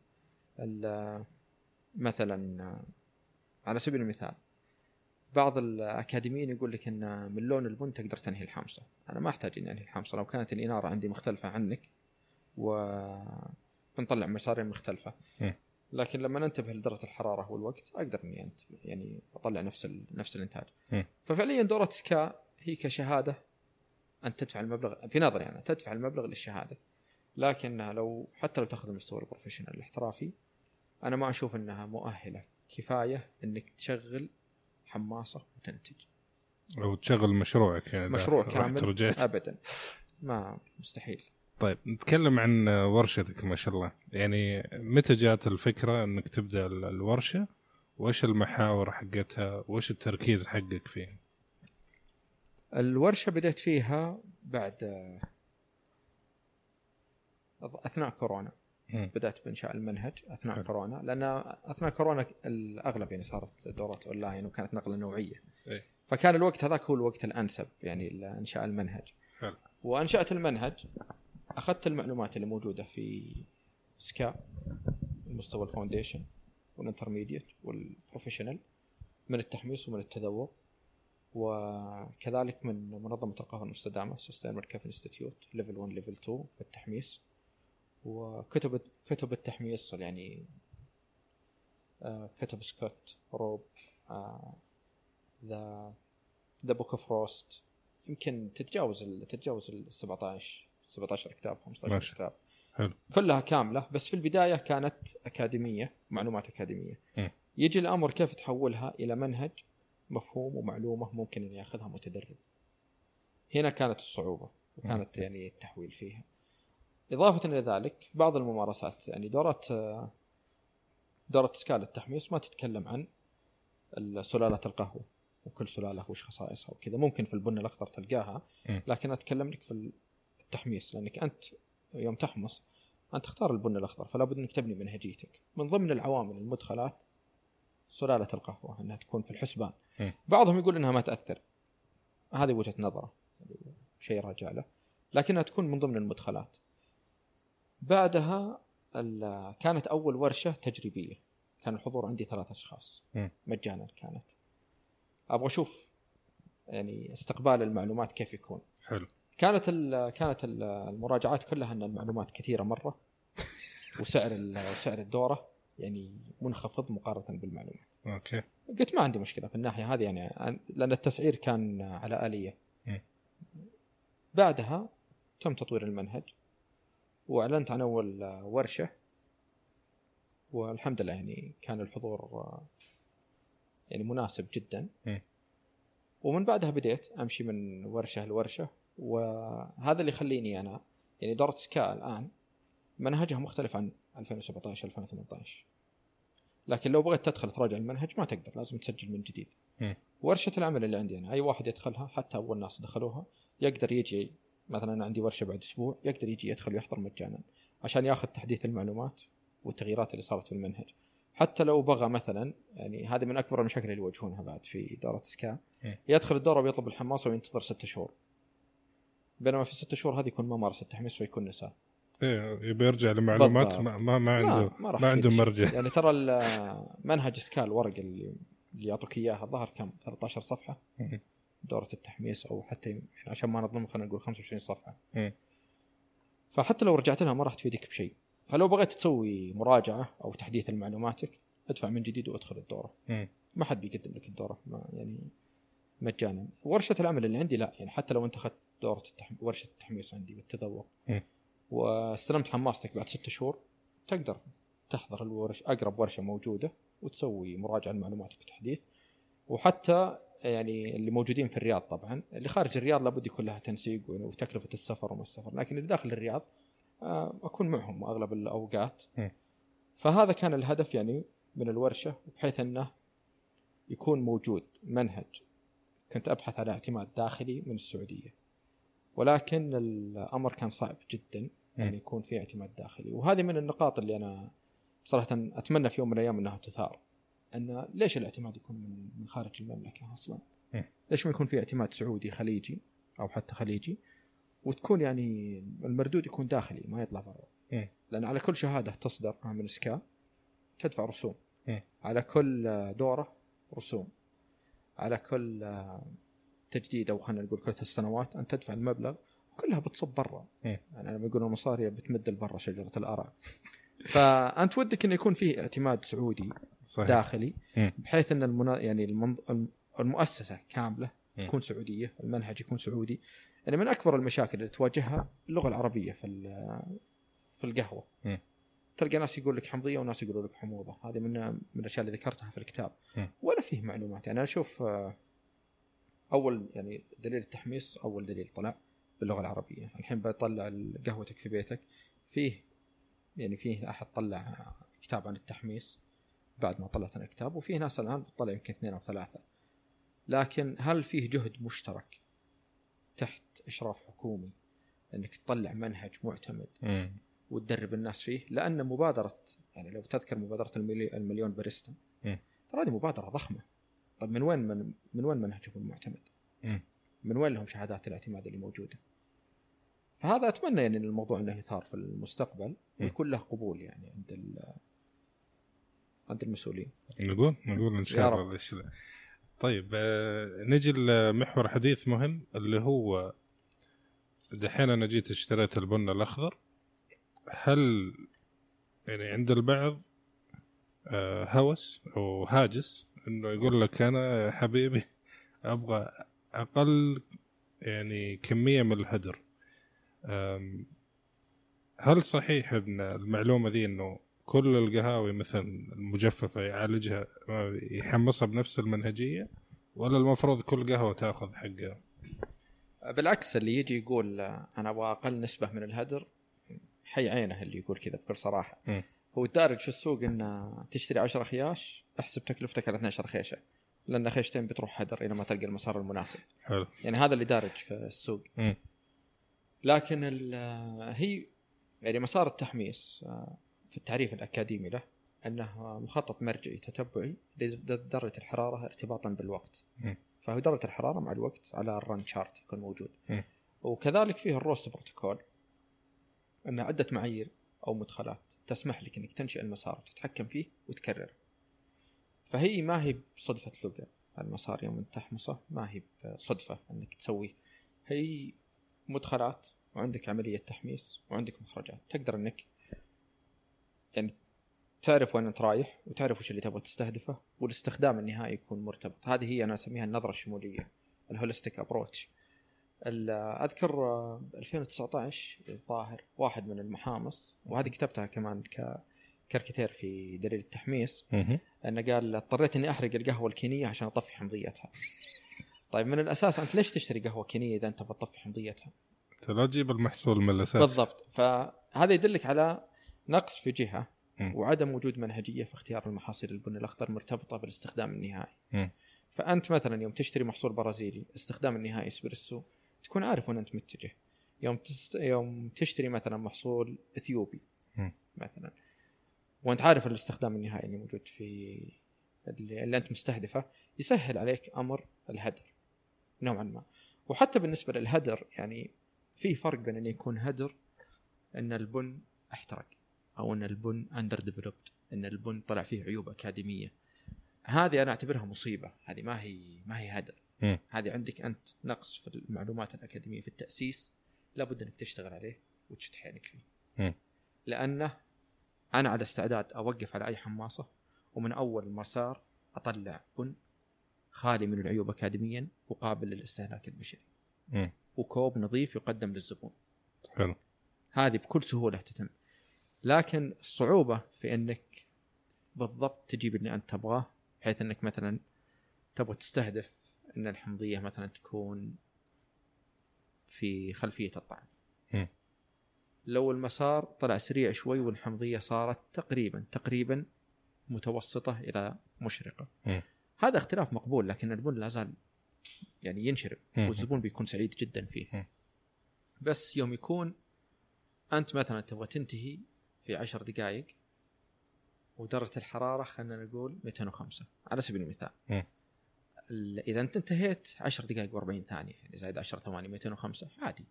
مثلا على سبيل المثال بعض الأكاديميين يقول لك إن من لون البن تقدر تنهي الحامصه، أنا ما أحتاج إني أنهي الحامصه لو كانت الإنارة عندي مختلفة عنك و بنطلع مسارين مختلفة. لكن لما ننتبه لدرجة الحرارة والوقت أقدر إني يعني أطلع نفس ال... نفس الإنتاج. ففعليا دورة سكا هي كشهادة انت تدفع المبلغ في نظري أنا تدفع المبلغ للشهادة. لكنها لو حتى لو تاخذ المستوى البروفيشنال الاحترافي أنا ما أشوف إنها مؤهلة. كفاية إنك تشغل حماصة وتنتج. لو تشغل مشروعك يعني مشروع كامل. ورجعت ابدا. ما مستحيل. طيب نتكلم عن ورشتك ما شاء الله. يعني متى جات الفكرة إنك تبدأ ال- الورشة؟ وإيش المحاور حقتها؟ وإيش التركيز حقك فيه الورشة بديت فيها بعد أثناء كورونا. بدأت بإنشاء المنهج أثناء حلو. كورونا لأن أثناء كورونا الأغلب يعني صارت دورات أونلاين وكانت نقلة نوعية إيه. فكان الوقت هذاك هو الوقت الأنسب يعني لإنشاء المنهج حلو. وأنشأت المنهج أخذت المعلومات اللي موجودة في SCA المستوى ال foundation وال intermediate وال professional من التحميص ومن التذوق وكذلك من منظمة القهوه المستدامة Sustainable Coffee Institute level 1 level 2 في التحميص وكتب كتب التحميص يعني آه، كتب سكوت راو the the Book of Roast يمكن تتجاوز ال تتجاوز ال 17 17 كتاب 15 ماشي. كتاب حلو. كلها كاملة بس في البداية كانت أكاديمية معلومات أكاديمية م. يجي الأمر كيف تحولها إلى منهج مفهوم ومعلومة ممكن أن يأخذها متدرب هنا كانت الصعوبة وكانت يعني التحويل فيها إضافة إلى ذلك بعض الممارسات يعني دورات دورة سكال التحميص ما تتكلم عن سلالات القهوة وكل سلالة وش خصائصها وكذا. ممكن في البن الأخضر تلقاها. لكن أتكلم لك في التحميص لأنك أنت يوم تحمص أنت تختار البن الأخضر فلا بد أنك تبني منهجيتك من ضمن العوامل المدخلات سلالة القهوة أنها تكون في الحسبان. بعضهم يقول أنها ما تأثر. هذه وجهة نظره شيء راجع له. لكنها تكون من ضمن المدخلات. بعدها كانت أول ورشة تجريبية. كان الحضور عندي ثلاث أشخاص. م. مجانا كانت. أبغى أشوف يعني استقبال المعلومات كيف يكون. حلو. كانت ال كانت ال المراجعات كلها أن المعلومات كثيرة مرة. وسعر سعر الدورة يعني منخفض مقارنة بالمعلومات. أوكي. قلت ما عندي مشكلة في الناحية هذه يعني لأن التسعير كان على آلية. م. بعدها تم تطوير المنهج. وأعلنت عن أول ورشة والحمد لله يعني كان الحضور يعني مناسب جدا م. ومن بعدها بديت أمشي من ورشة لورشة وهذا اللي يخليني أنا يعني دوره سكا الآن منهجها مختلف عن 2017 2018 لكن لو بغيت تدخل تراجع المنهج ما تقدر لازم تسجل من جديد م. ورشة العمل اللي عندي أنا أي واحد يدخلها حتى أول ناس دخلوها يقدر يجي مثلا عندي ورشة بعد أسبوع يقدر يجي يدخل ويحضر مجانا عشان ياخذ تحديث المعلومات والتغييرات اللي صارت في المنهج حتى لو بغى مثلا يعني هذه من أكبر المشاكل اللي يواجهونها بعد في دوره سكا م. يدخل الدورة ويطلب الحماسه وينتظر ستة شهور بينما في ستة شهور هذه يكون ما مارس التحميس فيكون نسى إيه يبي يرجع لمعلومات. ما ما, ما عنده ما, ما عنده. مرجع يعني ترى منهج سكا الورق اللي اللي يعطوك اياه الظاهر كم 13 صفحة م. دورة التحميس أو حتى يعني عشان ما نظلم خلينا نقول 25 صفحة م. فحتى لو رجعت لها ما راح تفيدك بشيء فلو بغيت تسوي مراجعة أو تحديث لمعلوماتك ادفع من جديد وادخل الدورة م. ما حد بيقدم لك الدورة ما يعني مجانا ورشة العمل اللي عندي لا يعني حتى لو أنت أخذت دورة التحم... ورشة التحميس عندي والتذوق م. واستلمت حماستك بعد ست شهور تقدر تحضر الورش أقرب ورشة موجودة وتسوي مراجعة لمعلوماتك وتحديث وحتى يعني اللي موجودين في الرياض طبعا اللي خارج الرياض لابد يكون لها تنسيق وتكلفة السفر وما السفر. لكن اللي داخل الرياض آه، أكون معهم أغلب الأوقات. م. فهذا كان الهدف يعني من الورشة بحيث أنه يكون موجود منهج كنت أبحث على اعتماد داخلي من السعودية. ولكن الأمر كان صعب جدا يعني يكون في اعتماد داخلي. وهذه من النقاط اللي أنا صراحة أتمنى في يوم من الأيام أنها تثار. أن ليش الاعتماد يكون من من خارج المملكة أصلا؟ ليش ما يكون في اعتماد سعودي خليجي أو حتى خليجي وتكون يعني المردود يكون داخلي ما يطلع برا. لأن على كل شهادة تصدر من سكا تدفع رسوم. على كل دورة رسوم على كل تجديد أو خلينا نقول كل ثلاث سنوات انت تدفع المبلغ وكلها بتصب برا. يعني لما يقولون المصاري بتمد لبرا شجرة الارع فأنت ودك إنه يكون فيه اعتماد سعودي صحيح داخلي. بحيث إن المنا... يعني المنظ... الم- المؤسسة كاملة. تكون سعودية، المنهج يكون سعودي. يعني من أكبر المشاكل اللي تواجهها اللغة العربية في في القهوة. م. تلقى ناس يقول لك حمضية وناس يقولوا لك حموضة، هذه من من الأشياء اللي ذكرتها في الكتاب. م. ولا فيه معلومات، يعني أنا أشوف آه، أول يعني دليل التحميص أول دليل طلع باللغة العربية، الحين بطلع قهوتك في بيتك فيه يعني فيه أحد طلع كتاب عن التحميص بعد ما طلعت أنا كتاب وفي ناس الآن بتطلع يمكن اثنين أو ثلاثة لكن هل فيه جهد مشترك تحت إشراف حكومي إنك تطلع منهج معتمد م. وتدرب الناس فيه لأن مبادرة يعني لو تذكر مبادرة الملي- المليون باريستا. ترى هذه مبادرة ضخمة طيب من وين من, من وين منهجهم المعتمد؟ مم. من وين لهم شهادات الاعتماد اللي موجودة؟ فهذا أتمنى يعني الموضوع انه يثار في المستقبل ويكون له قبول يعني عند ال- عند المسؤولين. نقول؟ نقول إن شاء. الله. طيب آه، نجي لمحور حديث مهم اللي هو دحين أنا جيت اشتريت البن الأخضر. هل يعني عند البعض آه، هوس أو هاجس إنه يقول لك أنا حبيبي أبغى أقل يعني كمية من الهدر؟ هل صحيح إن المعلومة دي إنه كل القهاوي مثلا المجففة يعالجها يحمصها بنفس المنهجية ولا المفروض كل قهوة تأخذ حقها؟ بالعكس اللي يجي يقول أنا أبغى أقل نسبة من الهدر حي عينه اللي يقول كذا بكل صراحة مم. هو الدارج في السوق انه تشتري 10 خياش أحسب تكلفتك على 12 خيشة لأن خيشتين بتروح هدر إلى ما تلقى المسار المناسب حلو يعني هذا اللي دارج في السوق مم. لكن ال- هي يعني مسار التحميص آه، في التعريف الأكاديمي له أنه مخطط مرجعي تتبعي لدرجة الحرارة ارتباطا بالوقت. فهو درجة الحرارة مع الوقت على ال run chart يكون موجود. وكذلك فيه ال roast protocol انه عدة معايير أو مدخلات تسمح لك إنك تنشئ المسار وتتحكم فيه وتكرر فهي ما هي بصدفة لقى المسار يوم تحمصه ما هي بصدفة إنك تسويه. هي مدخلات وعندك عملية تحميص وعندك مخرجات تقدر إنك يعني تعرف وين انت رايح وتعرف وش اللي تبغى تستهدفه والاستخدام النهائي يكون مرتبط هذه هي أنا أسميها النظرة الشمولية الهوليستيك ابروتش أذكر آه، 2019 الظاهر واحد من المحامص وهذه كتبتها كمان ك كاركتير في دليل التحميص. أنه قال اضطريت إني أحرق القهوة الكينية عشان أطفي حمضيتها. طيب من الأساس أنت ليش تشتري قهوة كينية إذا أنت بتطفي حمضيتها؟ أنت لا تجيب المحصول من الأساس بالضبط فهذا يدلك على نقص في جهة مم. وعدم وجود منهجية في اختيار المحاصيل البن الأخضر مرتبطة بالاستخدام النهائي. مم. فأنت مثلا يوم تشتري محصول برازيلي استخدام النهائي إسبريسو تكون عارف وين أنت متجه. يوم تست... يوم تشتري مثلا محصول إثيوبي مم. مثلا وأنت عارف الاستخدام النهائي اللي موجود في اللي, اللي أنت مستهدفه يسهل عليك أمر الهدر نوعا ما. وحتى بالنسبة للهدر يعني في فرق بين انه يكون هدر إن البن أحترق أو إن البن under developed إن البن طلع فيه عيوب أكاديمية. هذه أنا أعتبرها مصيبة. هذه ما هي ما هي هدر. هذه عندك أنت نقص في المعلومات الأكاديمية في التأسيس لابد إنك تشتغل عليه وتشد حيلك فيه. لأنه أنا على استعداد أوقف على أي حماصة ومن أول المسار أطلع بن خالي من العيوب اكاديميا وقابل للاستهلاك البشري. وكوب نظيف يقدم للزبون حلو هذه بكل سهولة تتم لكن الصعوبة في أنك بالضبط تجيب اللي أنت تبغاه بحيث أنك مثلا تبغى تستهدف إن الحمضية مثلا تكون في خلفية الطعم. لو المسار طلع سريع شوي والحمضية صارت تقريبا تقريبا متوسطة إلى مشرقة مم. هذا اختلاف مقبول لكن البن لا زال يعني ينشرب. والزبون بيكون سعيد جدا فيه. بس يوم يكون أنت مثلا تبغى تنتهي في عشر دقائق ودرجة الحرارة خلينا نقول 205 على سبيل المثال إذا أنت انتهيت 10 دقائق و40 ثانية يعني زائد 10 ثواني 205 عادي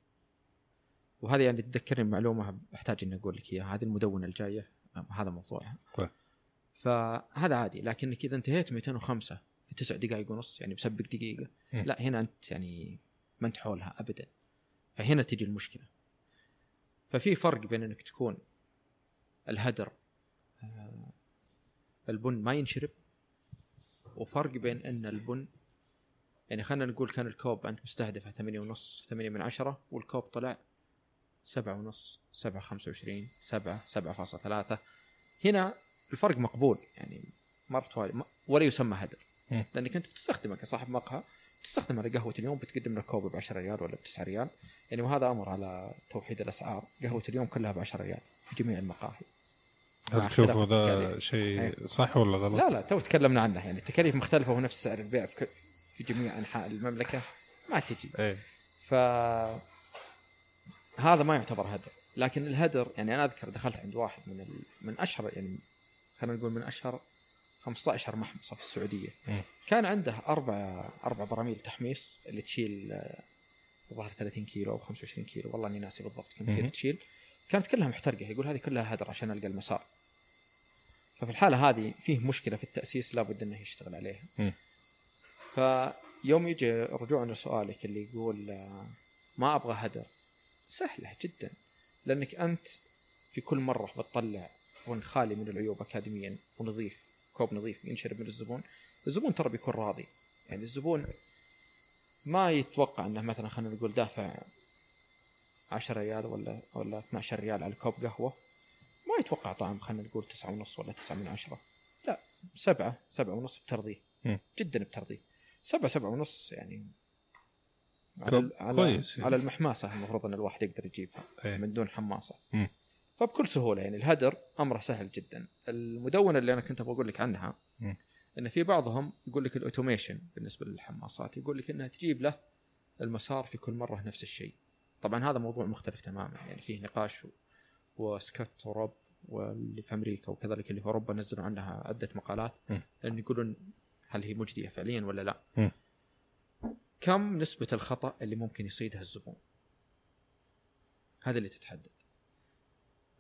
وهذه يعني تذكرني بمعلومة بحتاج إني أقول لك إياها هذه المدونة الجاية هذا موضوعها طيب. فهذا عادي لكنك إذا انتهيت 205 في تسع دقائق ونص يعني مسبق دقيقة. لا هنا أنت يعني ما أنت حولها ابدا. فهنا تجي المشكلة. ففي فرق بين إنك تكون الهدر آه، البن ما ينشرب وفرق بين إن البن يعني خلينا نقول كان الكوب انت مستهدفه ثمانية ونص ثمانية من عشرة والكوب طلع سبعة ونص سبعة خمسة وعشرين سبعة سبعة فاصلة ثلاثة. هنا الفرق مقبول يعني مرت ولا يسمى هدر. لأنك أنت بتستخدمه كصاحب مقهى تستخدم على قهوة اليوم بتقدم لك كوب ب 10 ريال ولا ب 9 ريال. يعني وهذا أمر على توحيد الأسعار. قهوة اليوم كلها ب 10 ريال في جميع المقاهي. هل اختلاف تشوفوا ذا التكاليف. شيء إيه. صح ولا غلط؟ لا لا تو تكلمنا عنه. يعني التكاليف مختلفة ونفس سعر البيع في جميع أنحاء المملكة. ما تجي. إيه. ف هذا ما يعتبر هدر. لكن الهدر يعني أنا أذكر دخلت عند واحد من ال... من أشهر يعني خلينا نقول من أشهر 15 محمصه في السعودية مم. كان عنده أربع أربع براميل تحميص اللي تشيل آه، الظاهر 30 كيلو أو 25 كيلو والله إني ناسي بالضبط كم. كيلو تشيل كانت كلها محترقة يقول هذه كلها هدر عشان ألقى المسار ففي الحالة هذه فيه مشكلة في التأسيس لابد إنه يشتغل عليها. فيوم يجي رجوعا لسؤالك اللي يقول آه، ما أبغى هدر سهلة جدا لأنك أنت في كل مرة بتطلع بن خالي من العيوب اكاديميا ونظيف كوب نظيف ينشرب من الزبون الزبون ترى بيكون راضي يعني الزبون ما يتوقع إنه مثلا خلينا نقول دافع 10 ريال ولا ولا 12 ريال على كوب قهوة ما يتوقع طعم خلينا نقول تسعة ونص ولا تسعة من عشرة لا سبعة سبعة ونص بترضيه. جدا بترضيه سبعة سبعة ونص يعني على, على, كويس يعني. على المحماسة المفروض إن الواحد يقدر يجيبها إيه. من دون حماصة مم. فبكل سهولة يعني الهدر أمره سهل جدا المدونة اللي أنا كنت أبغى أقول لك عنها. إن في بعضهم يقول لك الأوتوميشن بالنسبة للحماصات يقول لك إنها تجيب له المسار في كل مرة نفس الشيء طبعا هذا موضوع مختلف تماما يعني فيه نقاش وسكوت وروب واللي في أمريكا وكذلك اللي في أوروبا نزلوا عنها عدة مقالات. لأن يقولون هل هي مجدية فعليا ولا لا؟ كم نسبة الخطأ اللي ممكن يصيدها الزبون؟ هذا اللي تتحدد.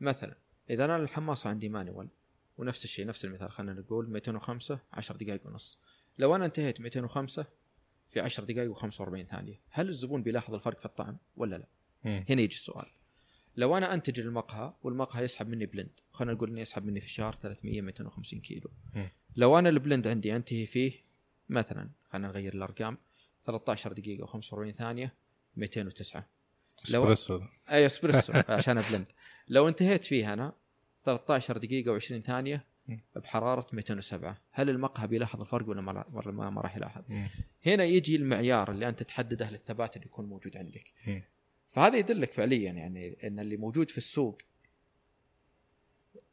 مثلا إذا أنا الحماصه عندي manual ونفس الشيء نفس المثال خلينا نقول 205 10 دقائق ونص. لو أنا انتهيت 205 في 10 دقائق و45 ثانية، هل الزبون بيلاحظ الفرق في الطعم ولا لا؟ هنا يجي السؤال لو أنا أنتج المقهى والمقهى يسحب مني blend خلينا نقول إنه يسحب مني في الشهر 300 250 كيلو. لو أنا ال blend عندي أنتهي فيه مثلا خلينا نغير الأرقام 13 دقيقة و45 ثانية 209 لو- إسبريسو ذا. أي إسبريسو عشان blend لو انتهيت فيه أنا 13 دقيقة و20 ثانية مم. بحرارة 207 هل المقهى بيلاحظ الفرق ولا ما ما, ما راح يلاحظ. هنا يجي المعيار اللي أنت تحدده للثبات اللي يكون موجود عندك. فهذا يدلك فعليا يعني إن اللي موجود في السوق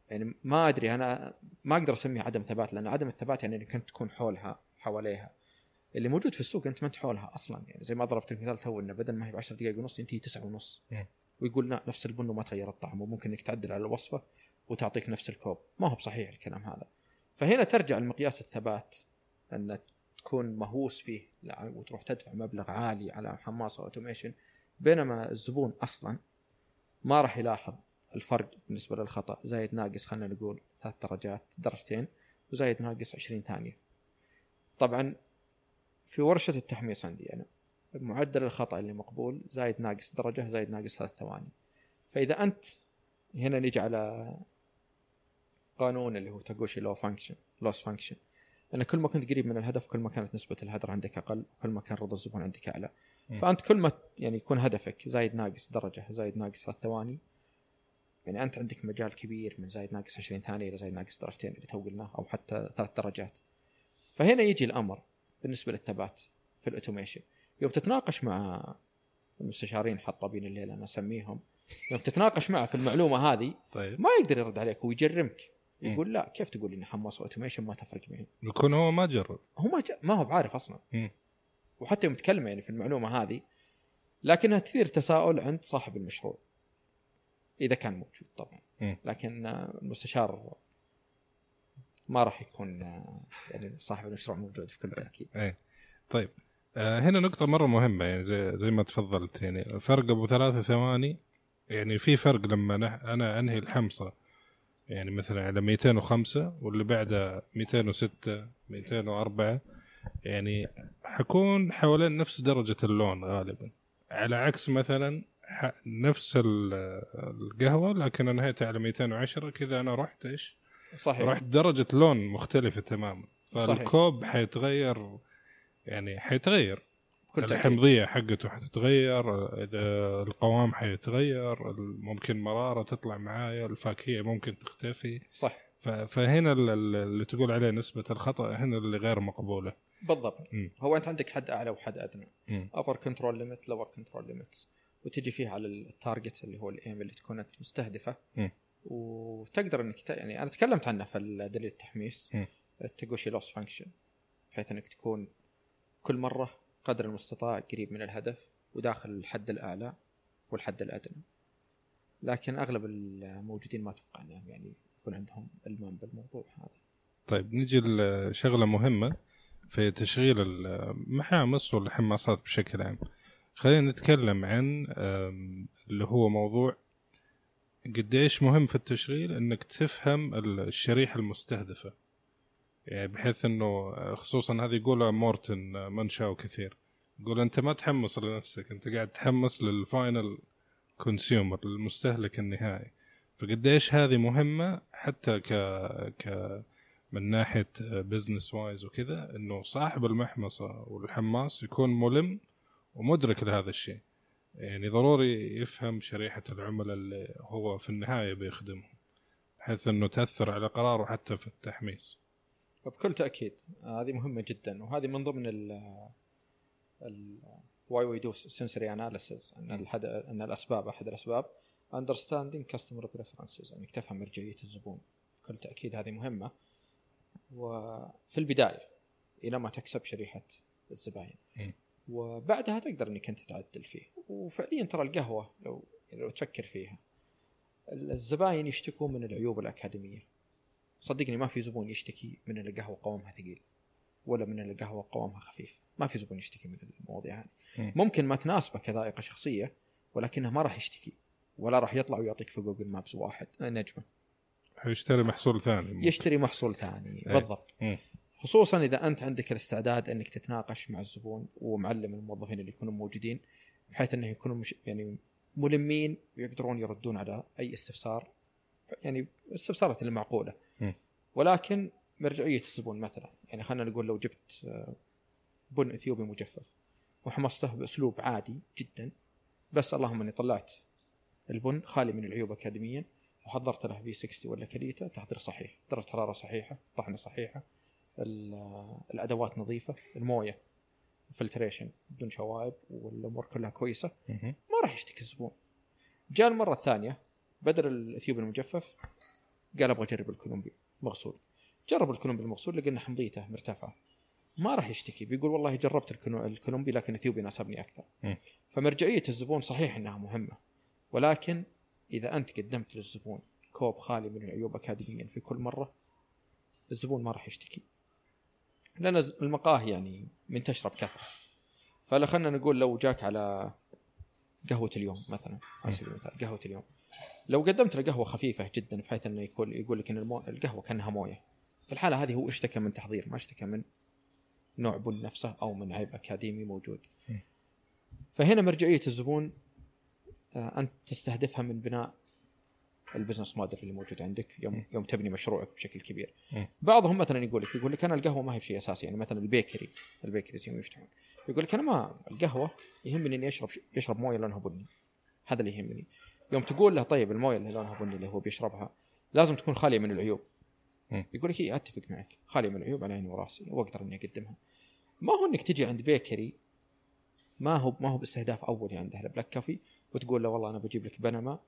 يعني ما أدري أنا ما أقدر اسميه عدم ثبات لأن عدم الثبات يعني إنك أنت تكون حولها حواليها اللي موجود في السوق أنت ما أنت حولها أصلا يعني زي ما ضربت المثال تو إنه بدل ما هي ب 10 دقائق ونص ينتهي 9 ونص. ويقول لا نفس البن وما تغير الطعم وممكن إنك تعدل على الوصفة وتعطيك نفس الكوب. ما هو بصحيح الكلام هذا. فهنا ترجع لمقياس الثبات أن تكون مهووس فيه وتروح تدفع مبلغ عالي على حماصة automation بينما الزبون أصلا ما راح يلاحظ الفرق بالنسبة للخطأ. زايد ناقص خلينا نقول ثلاث درجات درجتين وزايد ناقص 20 ثانية. طبعا في ورشة التحميص عندي أنا. معدل الخطأ اللي مقبول زايد ناقص درجة زايد ناقص ثلاث ثواني. فإذا أنت هنا نيجي على قانون اللي هو تاغوشي loss function loss function ان كل ما كنت قريب من الهدف كل ما كانت نسبة الهدر عندك أقل كل ما كان رضا الزبون عندك أعلى. فأنت كل ما يعني يكون هدفك زايد ناقص درجة زايد ناقص ثلاث ثواني يعني أنت عندك مجال كبير من زايد ناقص 20 ثانية إلى زايد ناقص درجتين اللي تو قلناه أو حتى ثلاث درجات. فهنا يجي الأمر بالنسبة للثبات في ال automation. يوم تتناقش مع المستشارين حطابين الليل أنا أسميهم. يوم تتناقش معه في المعلومة هذه طيب. ما يقدر يرد عليك ويجرمك يقول لا كيف تقول إني حماصة automation ما تفرق معي؟ يكون هو ما جرب هو ما جا ما هو بعارف أصلا. مم. وحتى يوم تكلمه يعني في المعلومة هذه لكنها تثير تساؤل عند صاحب المشروع. إذا كان موجود طبعا. مم. لكن المستشار ما راح يكون يعني صاحب المشروع موجود في كل تأكيد. إيه. طيب. هنا نقطة مرة مهمة يعني زي زي ما تفضلت يعني فرق أبو ثلاثة ثواني يعني في فرق لما أنا أنهي الحمصة يعني مثلا على 205 واللي بعدها 206 204 يعني حكون حوالين نفس درجة اللون غالبا على عكس مثلا نفس ال- القهوة لكن انهيتها على 210 كذا أنا رحت إيش؟ صحيح رحت درجة لون مختلفة تماما صحيح. فالكوب حيتغير يعني حيتغير. بكل تأكيد. الحمضية حقته حتتغير إذا القوام حيتغير ممكن مرارة تطلع معايا الفاكهية ممكن تختفي. صح. فهنا ال- ال- اللي تقول عليه نسبة الخطأ هنا اللي غير مقبولة. بالضبط. مم. هو أنت عندك حد أعلى وحد أدنى. upper control limit lower control limit وتجي فيه على ال target اللي هو ال aim اللي تكون أنت مستهدفة. مم. وتقدر إنك ت... يعني أنا تكلمت عنه في دليل التحميص. مم. التاغوشي loss function بحيث إنك تكون كل مرة قدر المستطاع قريب من الهدف وداخل الحد الأعلى والحد الأدنى. لكن أغلب الموجودين ما أتوقع إنهم يعني يكون عندهم إلمام بالموضوع هذا. طيب نجي لشغلة مهمة في تشغيل المحامص والحماصات بشكل عام. خلينا نتكلم عن اللي هو موضوع قديش مهم في التشغيل إنك تفهم الشريحة المستهدفة. يعني بحيث إنه خصوصا هذه يقولها مورتن منشاو كثير. يقول أنت ما تحمص لنفسك أنت قاعد تحمص للفاينل consumer المستهلك النهائي. فقديش هذه مهمة؟ حتى ك ك من ناحية business wise وكذا إنه صاحب المحمصة والحماص يكون ملم ومدرك لهذا الشيء. يعني ضروري يفهم شريحة العملاء اللي هو في النهاية بيخدمهم بحيث إنه تأثر على قراره حتى في التحميص بكل تأكيد هذه مهمة جدا وهذه من ضمن ال ال why we do sensory analysis أن الحد أن الأسباب أحد الأسباب understanding customer preferences أنك تفهم مرجعيه الزبون. بكل تأكيد هذه مهمة. وفي البداية إلى ما تكسب شريحة الزباين. وبعدها تقدر إنك أنت تعدل فيه. وفعليا ترى القهوة لو لو تفكر فيها الزباين يشتكوا من العيوب الأكاديمية. صدقني ما في زبون يشتكي من القهوة قوامها ثقيل ولا من القهوة قوامها خفيف ما في زبون يشتكي من المواضيع هذه مم. ممكن ما تناسبه كذائقة شخصية ولكنه ما راح يشتكي ولا راح يطلع ويعطيك في جوجل مابس واحد آه، نجمة حيشتري محصول ثاني ممكن. يشتري محصول ثاني أي. بالضبط مم. خصوصا إذا أنت عندك الاستعداد إنك تتناقش مع الزبون ومعلم الموظفين اللي يكونوا موجودين بحيث إنه يكونوا مش يعني ملمين ويقدرون يردون على أي استفسار يعني الاستفسارات اللي معقوله م. ولكن مرجعية الزبون مثلا. يعني خلينا نقول لو جبت آه، بن إثيوبي مجفف وحمصته بأسلوب عادي جدا بس اللهم إني طلعت البن خالي من العيوب اكاديميا وحضرت له V60 ولا كاليتا تحضير صحيح. درجة حرارة صحيحة طحنة صحيحة ال- الأدوات نظيفة الموية filtration بدون شوائب والأمور كلها كويسة. ما راح يشتكي الزبون. جاء المرة الثانية بدل الإثيوبي المجفف قال أبغى أجرب الكولومبي مغسول جرب الكولومبي المغسول لقى ان حمضيته مرتفعة. ما راح يشتكي. بيقول والله جربت الكولومبي لكن اثيوبي ناسبني أكثر. مم. فمرجعية الزبون صحيح إنها مهمة. ولكن إذا أنت قدمت للزبون كوب خالي من العيوب اكاديميا في كل مرة الزبون ما راح يشتكي. لأن المقاهي يعني منتشرة بكثرة. فلا خلينا نقول لو جاك على قهوة اليوم مثلا على سبيل المثال قهوة اليوم. لو قدمت له قهوة خفيفة جدا بحيث إنه يقول يقول لك إن المو... القهوة كأنها موية. في الحالة هذه هو اشتكى من تحضير ما اشتكى من نوع بن نفسه أو من عيب أكاديمي موجود. فهنا مرجعية الزبون آه، انت تستهدفها من بناء ال business model اللي موجود عندك. يوم م. يوم تبني مشروعك بشكل كبير. م. بعضهم مثلا يقول لك يقول لك أنا القهوة ما هي بشيء أساسي يعني مثلا ال bakery ال bakery يوم يفتحون. يقول لك أنا ما القهوة يهمني إني أشرب يشرب موية لونها بني. هذا اللي يهمني. يوم تقول له طيب المويه اللي لونها بني اللي هو بيشربها لازم تكون خالية من العيوب. يقول لك إيه أتفق معك. خالية من العيوب على عيني وراسي وأقدر إني أقدمها. ما هو إنك تجي عند bakery ما هو ما هو باستهداف اولي عنده ال black coffee وتقول له والله أنا بجيب لك بنما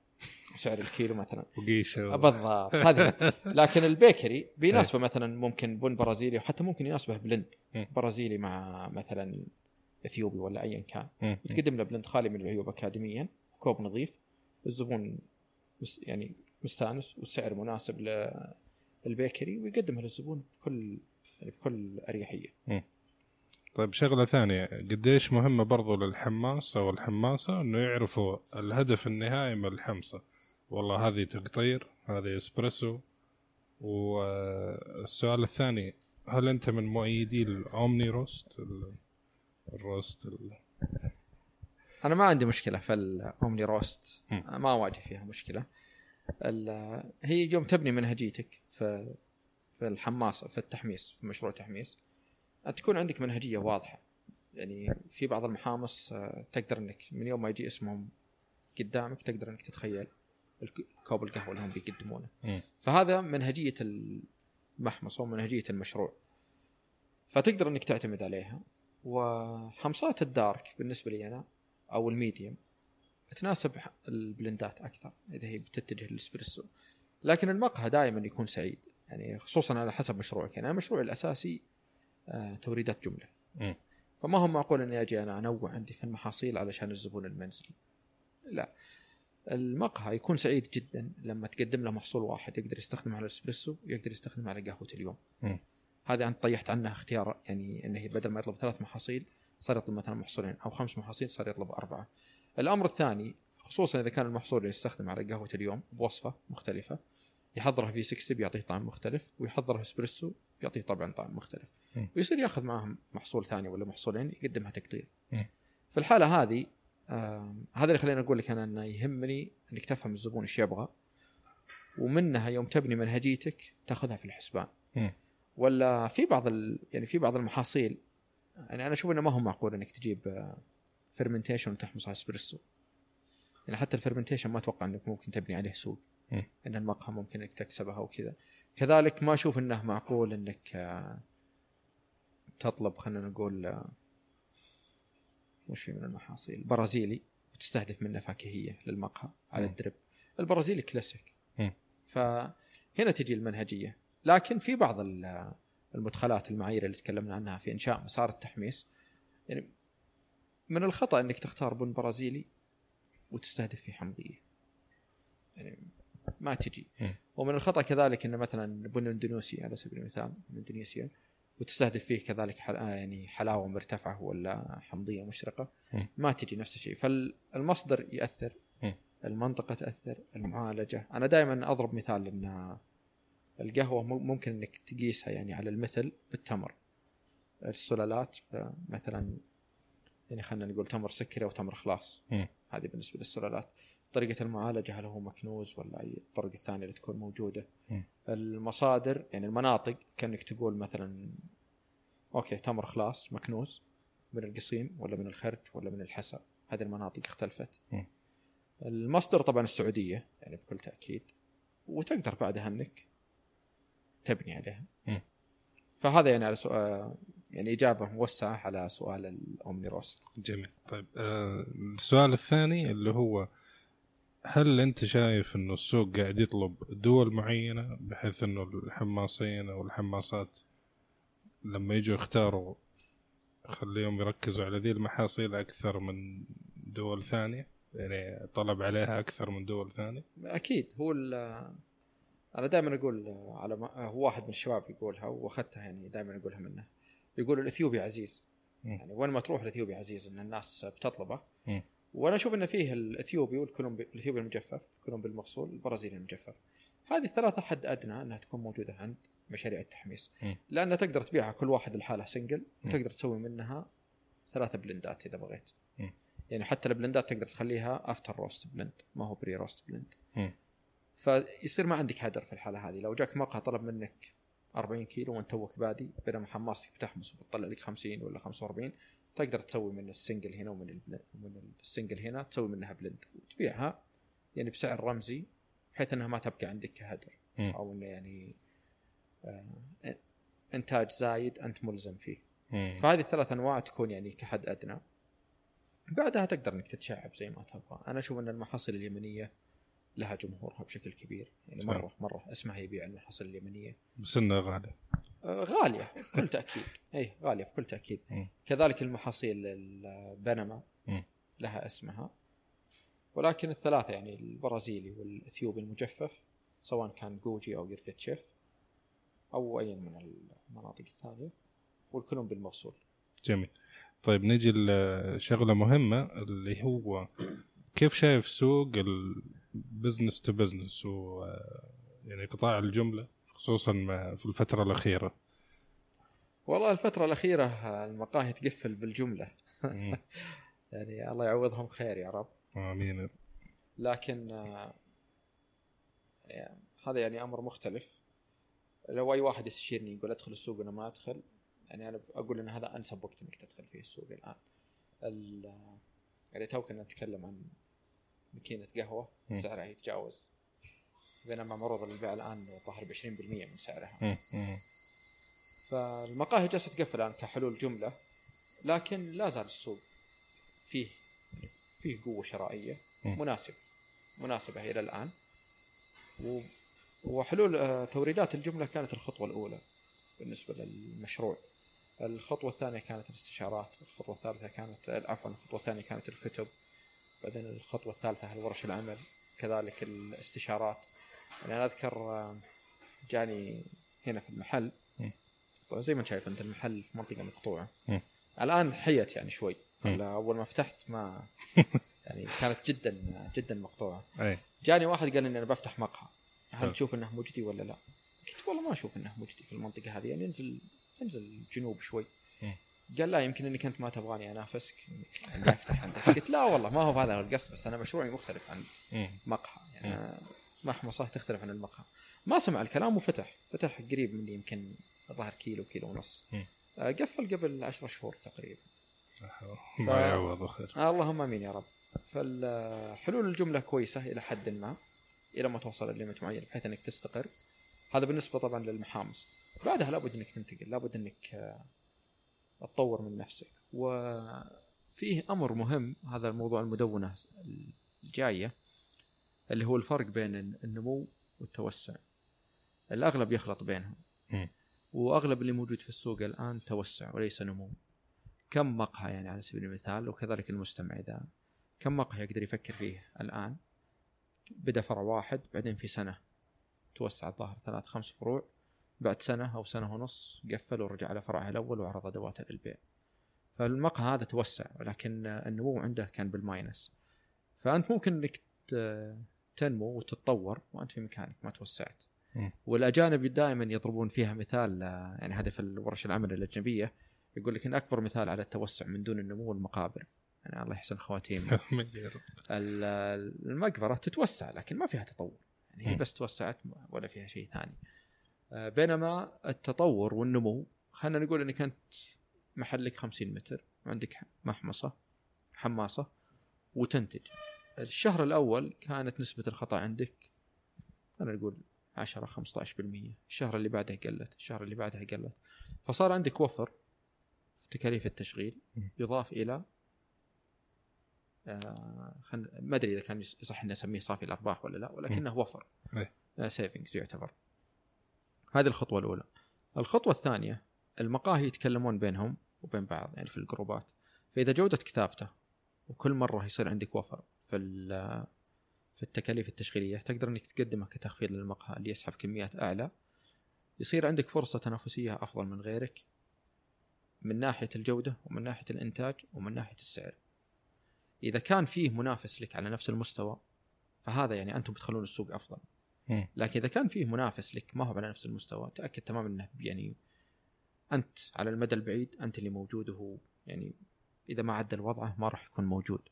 سعر الكيلو مثلا. وقيشة بالضبط هذه. لكن ال bakery بيناسبه مثلا ممكن بن برازيلي وحتى ممكن يناسبه blend. برازيلي مع مثلا إثيوبي ولا ايا كان. مم. وتقدم له blend خالي من العيوب اكاديميا كوب نظيف الزبون يعني مستانس والسعر مناسب لل bakery ويقدمها للزبون بكل يعني بكل أريحية. طيب شغلة ثانية. قديش مهمة برضو للحماس أو الحماسة إنه يعرفوا الهدف النهائي من الحمصة؟ والله هذه تقطير هذه إسبريسو. والسؤال الثاني هل أنت من مؤيدي ال omni roast؟ ال- ال roast ال- أنا ما عندي مشكلة في ال omni roast. ما اواجه فيها مشكلة. هي يوم تبني منهجيتك في في الحماس في التحميص في مشروع تحميص تكون عندك منهجية واضحة. يعني في بعض المحامص آه، تقدر إنك من يوم ما يجي اسمهم قدامك تقدر إنك تتخيل كوب القهوة اللي هم بيقدمونه. فهذا منهجية المحمص ومنهجيه المشروع. فتقدر إنك تعتمد عليها. وحمصات ال dark بالنسبة لي أنا أو ال medium تناسب ال blendات أكثر إذا هي بتتجه للإسبريسو. لكن المقهى دائما يكون سعيد يعني خصوصا على حسب مشروعك. يعني أنا مشروعي الأساسي آه، توريدات جملة. مم. فما هو معقول إني أجي أنا أنوع عندي في المحاصيل علشان الزبون المنزلي. لا. المقهى يكون سعيد جدا لما تقدم له محصول واحد يقدر يستخدمه على الإسبريسو ويقدر يستخدمه على قهوة اليوم. مم. هذا أنت طيحت عنه اختيار يعني إنه بدل ما يطلب ثلاث محاصيل صار يطلب مثلا محصولين أو خمس محاصيل صار يطلب أربعة. الأمر الثاني خصوصا إذا كان المحصول اللي يستخدم على قهوة اليوم بوصفة مختلفة يحضرها في 60 بيعطيه طعم مختلف ويحضرها اسبريسو يعطيه طبعا طعم مختلف. ويصير ياخذ معهم محصول ثاني ولا محصولين يقدمها تقطير. مم. في الحالة هذه آم، هذا اللي خليني أقول لك أنا إنه يهمني إنك تفهم الزبون إيش يبغى ومنها يوم تبني منهجيتك تاخذها في الحسبان. ولا في بعض ال... يعني في بعض المحاصيل يعني أنا أشوف إنه ما هو معقول إنك تجيب fermentation وتحمص على اسبريسو يعني حتى ال fermentation ما أتوقع إنك ممكن تبني عليه سوق. إن المقهى ممكن إنك تكسبها وكذا كذلك ما أشوف إنه معقول إنك آه، تطلب خلينا نقول آه، وش من المحاصيل؟ برازيلي وتستهدف منه فاكهية للمقهى على. الدرب البرازيلي كلاسيك. فهنا تجي المنهجية. لكن في بعض ال- المدخلات المعايير اللي تكلمنا عنها في إنشاء مسار التحميص يعني من الخطأ إنك تختار بن برازيلي وتستهدف فيه حمضيه يعني ما تجي. ومن الخطأ كذلك إن مثلا بن إندونيسي على سبيل المثال إندونيسيا وتستهدف فيه كذلك حل... آه يعني حلاوة مرتفعة ولا حمضية مشرقة. ما تجي نفس الشيء فالمصدر يأثر. المنطقة تأثر المعالجة أنا دائما أضرب مثال إن القهوة مم- ممكن إنك تقيسها يعني على المثل بالتمر. السلالات مثلا يعني خلينا نقول تمر سكري أو تمر خلاص. هذه بالنسبة للسلالات. طريقة المعالجة هل هو مكنوز ولا أي الطرق الثانية اللي تكون موجودة؟ مم. المصادر يعني المناطق كأنك تقول مثلا أوكي تمر خلاص مكنوز من القصيم ولا من الخرج ولا من الحسا. هذه المناطق اختلفت. مم. المصدر طبعا السعودية يعني بكل تأكيد. وتقدر بعدها إنك تبني عليها. مم. فهذا يعني على سؤال يعني إجابة موسعة على سؤال ال omni roast جميل. طيب آه السؤال الثاني اللي هو هل أنت شايف إنه السوق قاعد يطلب دول معينة بحيث إنه الحماصين أو الحماصات لما يجوا يختاروا خليهم يركزوا على ذي المحاصيل أكثر من دول ثانية؟ يعني طلب عليها أكثر من دول ثانية؟ أكيد هو أنا دائما أقول على ما هو واحد من الشباب يقولها وأخذتها يعني دائما أقولها منه يقول الإثيوبي عزيز. يعني وين ما تروح الإثيوبي عزيز إن الناس بتطلبه. وأنا أشوف إن فيه الإثيوبي والكولومبي الإثيوبي المجفف الكولومبي المغسول البرازيلي المجفف هذه الثلاثة حد أدنى إنها تكون موجودة عند مشاريع التحميص. لأن تقدر تبيعها كل واحد لحالها single وتقدر تسوي منها ثلاثة blendات إذا بغيت. يعني حتى ال blendات تقدر تخليها after roast blend ما هو pre roast blend. فيصير ما عندك هدر في الحالة هذه. لو جاك مقهى طلب منك 40 كيلو وأنت توك بادي بينما حماصتك بتحمص وبتطلع لك 50 ولا 45 تقدر تسوي من ال single هنا ومن ومن ال single هنا تسوي منها blend وتبيعها يعني بسعر رمزي بحيث إنها ما تبقى عندك كهدر. أو إنه يعني آه إنتاج زايد أنت ملزم فيه. فهذه الثلاث أنواع تكون يعني كحد أدنى. بعدها تقدر إنك تتشعب زي ما تبغى. أنا أشوف إن المحاصيل اليمنية لها جمهورها بشكل كبير. يعني صحيح. مره مرة اسمها يبيع المحاصيل اليمنية. بس انه غالي آه، غالية بكل تأكيد. اي غالية بكل تأكيد. مم. كذلك المحاصيل البنما. لها اسمها. ولكن الثلاثة يعني البرازيلي والإثيوبي المجفف سواء كان جوجي أو يرقتشيف أو أي من المناطق الثانية والكولومبي المغسول جميل. طيب نجي لشغلة مهمة اللي هو كيف شايف سوق ال business to business و يعني قطاع الجملة خصوصا في الفترة الأخيرة. والله الفترة الأخيرة المقاهي تقفل بالجملة. مم. يعني الله يعوضهم خير يا رب. آمين. لكن آه، يعني هذا يعني أمر مختلف. لو أي واحد يستشيرني يقول أدخل السوق وأنا ما أدخل يعني أنا أقول إن هذا أنسب وقت إنك تدخل فيه السوق الآن. ال- يعني تو كنا نتكلم عن ماكينة قهوة مم. سعرها يتجاوز بينما معروض للبيع الآن ظهر ب 20% من سعرها. فالمقاهي جالسة تقفل الان كحلول جملة لكن لا زال السوق فيه فيه قوة شرائية مم. مناسب مناسبة إلى الآن و وحلول آه، توريدات الجملة كانت الخطوة الأولى بالنسبة للمشروع الخطوة الثانية كانت الاستشارات الخطوة الثالثة كانت عفوا الخطوة الثانية كانت الكتب بعدين الخطوة الثالثة الورش العمل كذلك الاستشارات يعني أنا أذكر آه، جاني هنا في المحل. طبعا زي ما شايف أنت المحل في منطقة مقطوعة. الآن حيت يعني شوي أول ما فتحت ما يعني كانت جدا جدا مقطوعة جاني واحد قال إني أنا بفتح مقهى هل. تشوف إنه مجدي ولا لا؟ قلت والله ما أشوف إنه مجدي في المنطقة هذه يعني انزل انزل جنوب شوي. قال لا يمكن انك انت ما تبغاني أنافسك. اني أفتح عندك قلت لا والله ما هو هذا القصد بس أنا مشروعي مختلف عن. مقهى. يعني محمصه تختلف عن المقهى. ما سمع الكلام وفتح. فتح قريب مني يمكن ظهر كيلو كيلو ونص. آه، قفل قبل عشرة شهور تقريبا. الله يعوضه خير. آه اللهم آمين يا رب. فالحلول الجملة كويسة إلى حد ما إلى ما توصل لليمت معين بحيث إنك تستقر. هذا بالنسبة طبعا للمحامص. بعدها لابد إنك تنتقل لابد إنك آه، تطور من نفسك. وفيه أمر مهم هذا الموضوع المدونة الجاية اللي هو الفرق بين النمو والتوسع. الأغلب يخلط بينهم. وأغلب اللي موجود في السوق الآن توسع وليس نمو. كم مقهى يعني على سبيل المثال وكذلك المستمع إذا كم مقهى يقدر يفكر فيه الآن؟ بدا فرع واحد بعدين في سنة توسع الظاهر ثلاث خمس فروع. بعد سنة أو سنة ونص قفل ورجع على فرعه الأول وعرض ادواته للبيع فالمقهى هذا توسع ولكن النمو عنده كان بالماينس. فأنت ممكن إنك تنمو وتتطور وأنت في مكانك ما توسعت. والأجانب دائما يضربون فيها مثال آه، يعني هذا في ورش العمل الأجنبية. يقول لك إن أكبر مثال على التوسع من دون النمو المقابر يعني الله يحسن خواتيم. ال- المقبرة تتوسع لكن ما فيها تطور. يعني هي. بس توسعت ولا فيها شيء ثاني. بينما التطور والنمو خلينا نقول انك انت محلك 50 متر وعندك محمصة حماصة وتنتج. الشهر الأول كانت نسبة الخطأ عندك خلينا نقول 10 15% الشهر اللي بعده قلت الشهر اللي بعده قلت. فصار عندك وفر في تكاليف التشغيل. يضاف إلى آه خل... ما أدري إذا كان يصح ان نسميه صافي الأرباح ولا لا ولكنه وفر. إيه. سيفنجز يعتبر. هذه الخطوة الأولى. الخطوة الثانية المقاهي يتكلمون بينهم وبين بعض يعني في الجروبات. فإذا جودتك ثابته وكل مرة يصير عندك وفر في في التكاليف التشغيلية تقدر إنك تقدمها كتخفيض للمقهى اللي يسحب كميات أعلى. يصير عندك فرصة تنافسية أفضل من غيرك من ناحية الجودة ومن ناحية الإنتاج ومن ناحية السعر. إذا كان فيه منافس لك على نفس المستوى فهذا يعني أنتم بتخلون السوق أفضل. لكن إذا كان فيه منافس لك ما هو على نفس المستوى تأكد تماما إنه يعني أنت على المدى البعيد أنت اللي موجود وهو يعني إذا ما عدل وضعه ما راح يكون موجود.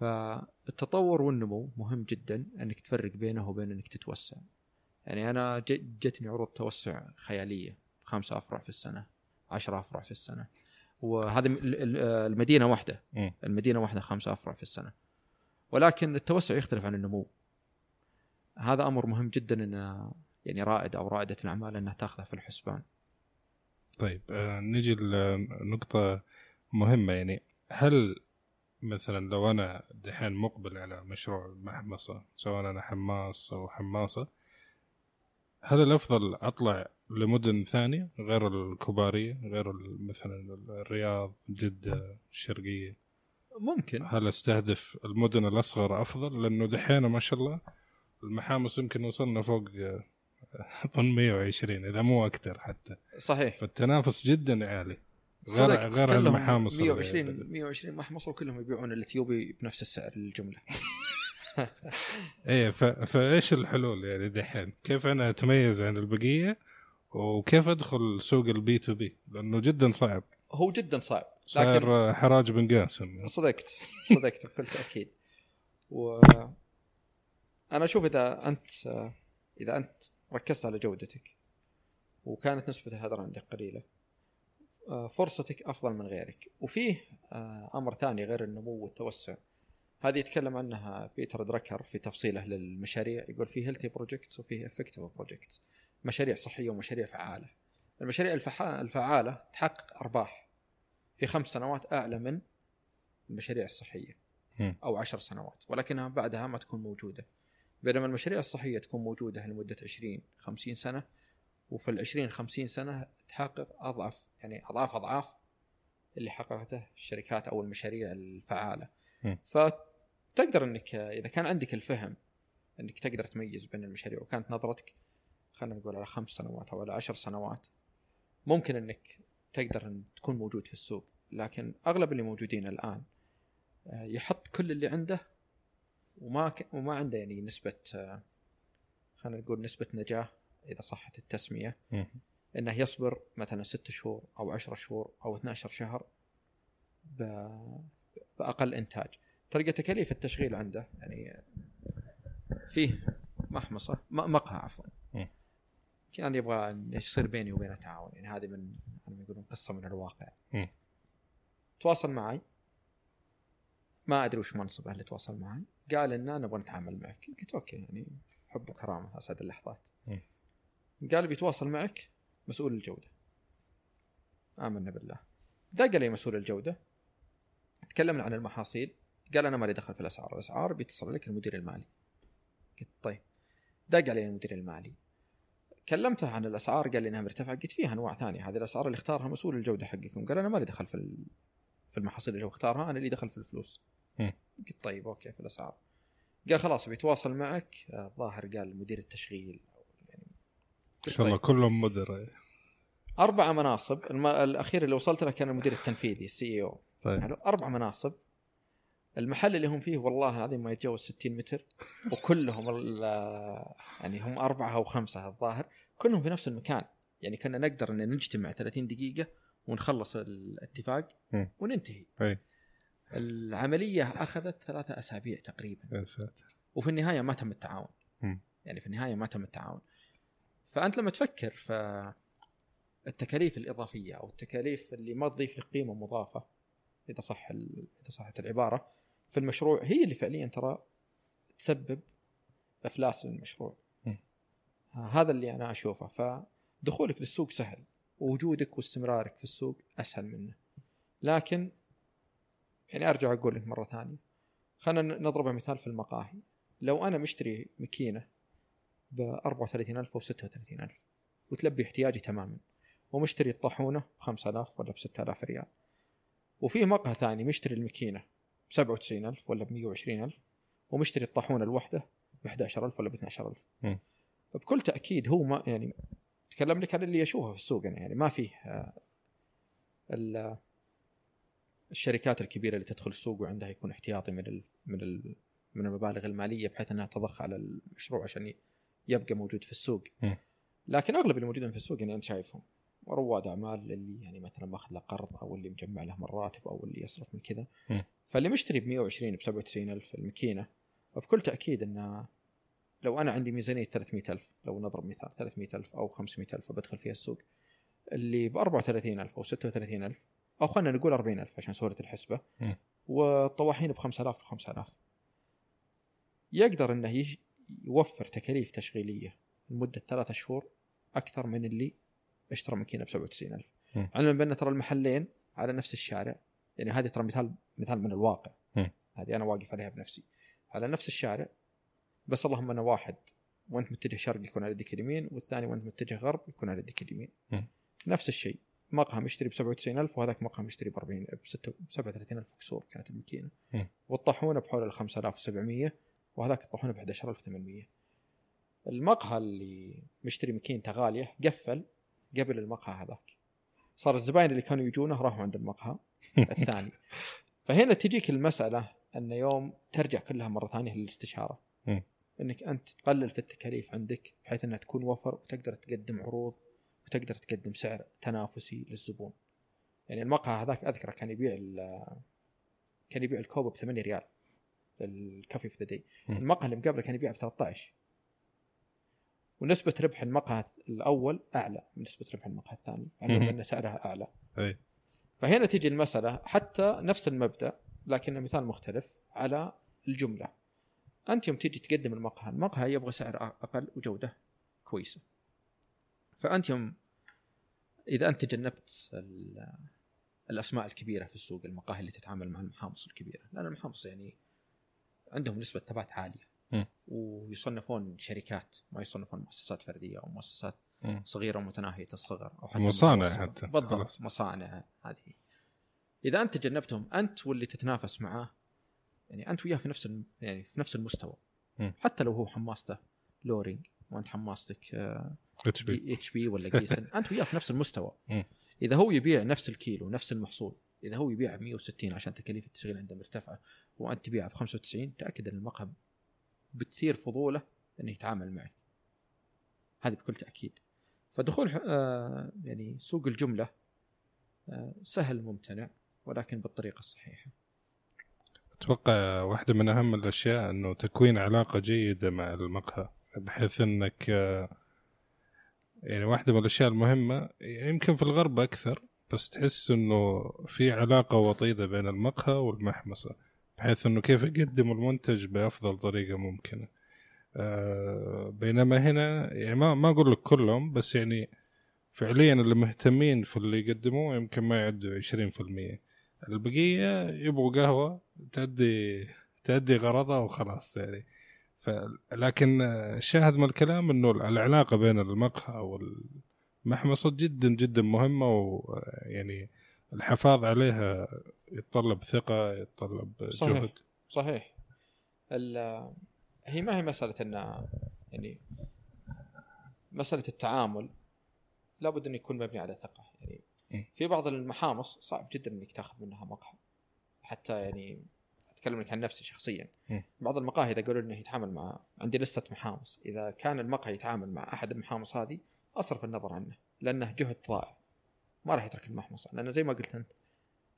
فالتطور والنمو مهم جدا إنك تفرق بينه وبين إنك تتوسع. يعني أنا جتني عروض توسع خيالية خمسة أفرع في السنة عشرة أفرع في السنة. وهذه المدينة واحدة. مم. المدينة واحدة خمسة أفرع في السنة. ولكن التوسع يختلف عن النمو. هذا أمر مهم جدا إن يعني رائد أو رائدة الأعمال إنها تأخذه في الحسبان. طيب آه نجي لنقطة مهمة يعني. هل مثلا لو أنا دحين مقبل على مشروع محمصة سواء أنا حماص أو حماصة هل الأفضل أطلع لمدن ثانية غير الكبارية غير مثلا الرياض جدة الشرقية ممكن. هل أستهدف المدن الأصغر أفضل؟ لأنه دحين ما شاء الله المحامص يمكن وصلنا فوق آه، أظن 120 إذا مو أكثر حتى. صحيح. فالتنافس جدا عالي غير غير المحامص اللي- 120 120 محمص وكلهم يبيعون الإثيوبي بنفس السعر للجمله إيه. فإيش الحلول يعني دحين؟ كيف أنا أتميز عن البقية؟ وكيف أدخل سوق ال B2B؟ لأنه جدا صعب. هو جدا صعب لكن صاير حراج بن قاسم. صدقت صدقت بكل تأكيد. و أنا أشوف إذا أنت إذا أنت ركزت على جودتك وكانت نسبة الهدر عندك قليلة فرصتك أفضل من غيرك. وفيه أمر ثاني غير النمو والتوسع. هذه يتكلم عنها بيتر دراكر في تفصيله للمشاريع. يقول فيه healthy projects وفيه effective projects مشاريع صحية ومشاريع فعالة. المشاريع الفعالة تحقق أرباح في خمس سنوات أعلى من المشاريع الصحية. أو عشر سنوات ولكنها بعدها ما تكون موجودة. بينما المشاريع الصحية تكون موجودة لمدة 20 50 سنة وفي ال 20 50 سنة تحقق اضعاف يعني أضعاف أضعاف اللي حققته الشركات أو المشاريع الفعالة مم. فتقدر إنك إذا كان عندك الفهم إنك تقدر تميز بين المشاريع وكانت نظرتك خلينا نقول على خمس سنوات أو على عشر سنوات ممكن إنك تقدر إن تكون موجود في السوق لكن أغلب اللي موجودين الآن آه، يحط كل اللي عنده وما ك... وما عنده يعني نسبة خلينا نقول نسبة نجاح إذا صحت التسمية. إنه يصبر مثلا ست شهور أو عشرة شهور أو 12 شهر ب... بأقل إنتاج تلقى تكاليف التشغيل عنده يعني فيه محمصة مقهى عفوا. كان يبغى يصير بيني وبينه تعاون يعني هذه من يقولون قصة من الواقع. تواصل معي ما أدري وش منصبه اللي تواصل معي. قال إن نبغى نتعامل معك. قلت أوكي يعني حب وكرامة اسعد اللحظات. مم. قال بيتواصل معك مسؤول الجودة. آمنا بالله. دق لي مسؤول الجودة. تكلمنا عن المحاصيل. قال أنا مالي دخل في الأسعار. الأسعار بيتصل لك المدير المالي. قلت طيب. دق علي المدير المالي كلمته عن الأسعار قال لي إنها مرتفعة. قلت فيها أنواع ثانية. هذه الأسعار اللي اختارها مسؤول الجودة حقكم. قال أنا مالي دخل في في المحاصيل اللي هو اختارها أنا اللي دخل في الفلوس. قلت طيب okay في الأسعار. قال خلاص بيتواصل معك. آه، الظاهر قال مدير التشغيل يعني ان شاء الله طيب. كلهم مدراء. أربع مناصب. الم... الأخير اللي وصلت له كان المدير التنفيذي ال CEO. طيب. يعني أربع مناصب. المحل اللي هم فيه والله العظيم ما يتجاوز 60 متر وكلهم ال- يعني هم أربعة أو خمسة الظاهر كلهم في نفس المكان. يعني كنا نقدر إن نجتمع 30 دقيقة ونخلص الاتفاق مم. وننتهي. اي العملية أخذت ثلاثة أسابيع تقريبا. يا ساتر. وفي النهاية ما تم التعاون. مم. يعني في النهاية ما تم التعاون. فأنت لما تفكر ف التكاليف الإضافية أو التكاليف اللي ما تضيف لك قيمة مضافة إذا صح ال... إذا صحت العبارة في المشروع هي اللي فعليا ترى تسبب إفلاس للمشروع. هذا اللي أنا أشوفه. فدخولك للسوق سهل. ووجودك واستمرارك في السوق أسهل منه. لكن يعني أرجع أقول لك مرة ثانية. خلينا نضرب مثال في المقاهي. لو أنا مشتري ماكينة ب 34000 أو 36000 وتلبي احتياجي تماما ومشتري الطاحونة ب 5000 ولا ب 6000 ريال وفي مقهى ثاني مشتري الماكينة ب 97000 ولا ب 120000 ومشتري الطاحونة الواحدة ب 11000 ولا ب 12000 مم. بكل تأكيد هو ما يعني اتكلم لك عن اللي اشوفه في السوق أنا يعني ما فيه آه، الشركات الكبيرة اللي تدخل السوق وعندها يكون احتياطي من ال من ال من المبالغ المالية بحيث إنها تضخ على المشروع عشان يبقى موجود في السوق. لكن أغلب اللي موجودين في السوق يعني انت شايفهم رواد أعمال اللي يعني مثلا ماخذ له قرض أو اللي مجمع له من راتب أو اللي يصرف من كذا. فاللي مشتري ب 120 ب 97 ألف الماكينة بكل تأكيد إنه لو أنا عندي ميزانية 300 ألف لو نضرب مثال 300 ألف أو 500 ألف بدخل فيها السوق اللي ب 34 ألف أو 36 ألف أو خلينا نقول 40 ألف عشان سهولة الحسبة. والطواحين ب 5000 ب 5000 يقدر إنه يوفر تكاليف تشغيلية لمدة ثلاثة شهور أكثر من اللي اشترى ماكينة ب 97000 مم. علما بأن ترى المحلين على نفس الشارع يعني هذه ترى مثال مثال من الواقع. هذه أنا واقف عليها بنفسي على نفس الشارع بس اللهم أنا واحد وأنت متجه شرق يكون على يدك اليمين والثاني وأنت متجه غرب يكون على يدك اليمين. نفس الشيء مقهى مشتري ب 97000 وهذاك مقهى مشتري ب 40 ب 37000 كسور كانت الماكينه. والطاحونة بحول ال 5700 وهذاك الطاحونة ب 11800 المقهى اللي مشتري ماكينته غالية قفل قبل المقهى هذاك. صار الزباين اللي كانوا يجونه راحوا عند المقهى الثاني. فهنا تجيك المسألة أن يوم ترجع كلها مرة ثانية للاستشارة. أنك أنت تقلل في التكاليف عندك بحيث أنها تكون وفر وتقدر تقدم عروض وتقدر تقدم سعر تنافسي للزبون. يعني المقهى هذاك أذكره كان يبيع كان يبيع الكوب ب 8 ريال الكافي في ذا داي. المقهى اللي مقابله كان يبيع ب 13 ونسبة ربح المقهى الأول أعلى من نسبة ربح المقهى الثاني يعني مهم. أن سعرها أعلى. أي. فهنا تجي المسألة حتى نفس المبدأ لكن مثال مختلف على الجملة. أنت يوم تيجي تقدم المقهى المقهى يبغى سعر أقل وجودة كويسة. فأنت يوم إذا أنت تجنبت ال- الأسماء الكبيرة في السوق المقاهي اللي تتعامل مع المحامص الكبيرة لأن المحامص يعني عندهم نسبة ثبات عالية مم. ويصنفون شركات ما يصنفون مؤسسات فردية أو مؤسسات. صغيرة متناهيه الصغر أو حتى مصانع. حتى، بالضبط. مصانع هذه إذا أنت تجنبتهم أنت واللي تتنافس معاه يعني أنت وياه في نفس الم... يعني في نفس المستوى. حتى لو هو حماصته Loring وانت حماصتك آه، HB HB ولا Giesen. أنت وياه في نفس المستوى. إذا هو يبيع نفس الكيلو نفس المحصول إذا هو يبيع ب 160 عشان تكاليف التشغيل عنده مرتفعة وأنت تبيعه ب 95 تأكد إن المقهى بتثير فضوله إنه يتعامل معك. هذه بكل تأكيد. فدخول آه يعني سوق الجملة آه سهل ممتنع ولكن بالطريقة الصحيحة. أتوقع واحدة من أهم الأشياء إنه تكوين علاقة جيدة مع المقهى بحيث إنك آه، يعني واحدة من الأشياء المهمة يمكن في الغرب أكثر بس تحس إنه في علاقة وطيدة بين المقهى والمحمصة بحيث إنه كيف يقدموا المنتج بأفضل طريقة ممكنة. آه، بينما هنا يعني ما ما أقول لك كلهم بس يعني فعليا اللي مهتمين في اللي يقدموه يمكن ما يعدوا 20% البقية يبغوا قهوة تأدي تأدي غرضها وخلاص يعني. لكن الشاهد من الكلام إنه العلاقة بين المقهى والمحمصة جدا جدا مهمة ويعني الحفاظ عليها يتطلب ثقة يتطلب صحيح. جهد صحيح هي ما هي مسألة إن يعني مسألة التعامل لابد انه يكون مبني على ثقة يعني م. في بعض المحامص صعب جدا إنك تأخذ منها مقهى حتى يعني اتكلم لك عن نفسي شخصيا. م. بعض المقاهي إذا قالوا إنه يتعامل مع عندي لستة محامص إذا كان المقهى يتعامل مع أحد المحامص هذه أصرف النظر عنه لأنه جهد ضائع. ما راح يترك المحمصه لأن زي ما قلت أنت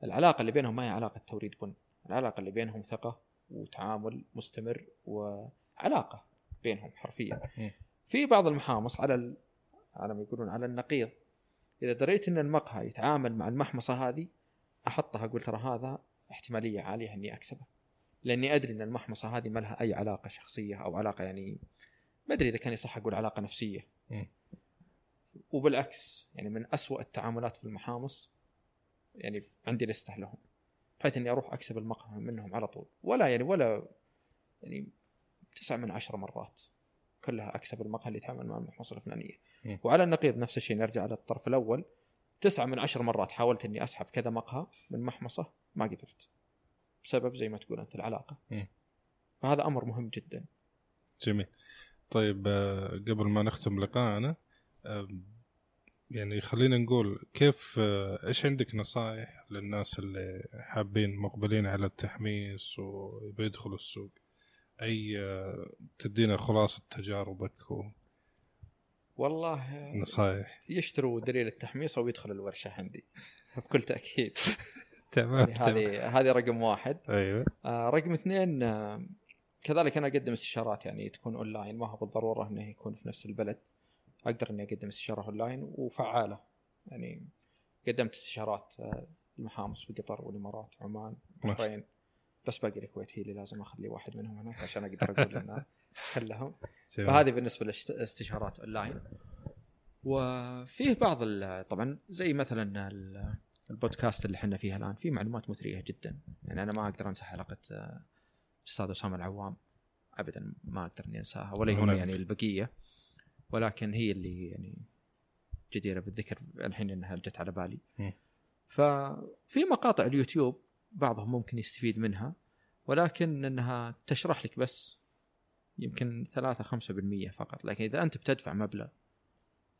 العلاقة اللي بينهم ما هي علاقة توريد بن. العلاقة اللي بينهم ثقة وتعامل مستمر وعلاقة بينهم حرفيا. م. في بعض المحامص على ال... على ما يقولون على النقيض. إذا دريت إن المقهى يتعامل مع المحمصة هذه أحطها أقول ترى هذا احتمالية عالية إني أكسبه. لأني أدري إن المحمصة هذه ما لها أي علاقة شخصية أو علاقة يعني ما أدري إذا كان يصح أقول علاقة نفسية. م. وبالعكس يعني من أسوأ التعاملات في المحامص يعني عندي لستة لهم بحيث إني أروح أكسب المقهى منهم على طول. ولا يعني ولا يعني تسعة من عشرة مرات كلها أكسب المقهى اللي يتعامل مع المحمصة الفلانية. وعلى النقيض نفس الشيء نرجع للطرف الأول. تسعة من عشر مرات حاولت إني أسحب كذا مقهى من محمصة ما قدرت بسبب زي ما تقول أنت العلاقة. فهذا أمر مهم جدا. جميل. طيب آه، قبل ما نختم لقاءنا يعني خلينا نقول كيف آه، إيش عندك نصائح للناس اللي حابين مقبلين على التحميس وبيدخلوا السوق؟ أي آه، تدينا خلاصة تجاربك والله ونصائح يشتروا دليل التحميص أو يدخلوا الورشة عندي بكل تأكيد. تمام هذه هذه رقم واحد. أيوه. آه رقم اثنين آه كذلك أنا أقدم استشارات يعني تكون أونلاين ما هو بالضرورة إنه يكون في نفس البلد. أقدر إني أقدم استشارة أونلاين وفعالة. يعني قدمت استشارات آه المحامص في قطر والإمارات عمان ما شاء البحرين بس باقي الكويت هي اللي لازم أخذ لي واحد منهم هناك عشان أقدر أقول كلهم جميل. فهذه بالنسبة للاستشارات أونلاين. وفيه بعض طبعا زي مثلا البودكاست اللي إحنا فيها الآن فيه معلومات مثرية جدا. يعني أنا ما أقدر أنسى حلقة آه، الاستاذ أسامة العوام. ابدا ما أقدر إني أنساها ولا يهمني. يعني البقية. ولكن هي اللي يعني جديرة بالذكر الحين إنها جت على بالي. ففي مقاطع اليوتيوب بعضهم ممكن يستفيد منها ولكن إنها تشرح لك بس يمكن 3 5% فقط. لكن إذا أنت بتدفع مبلغ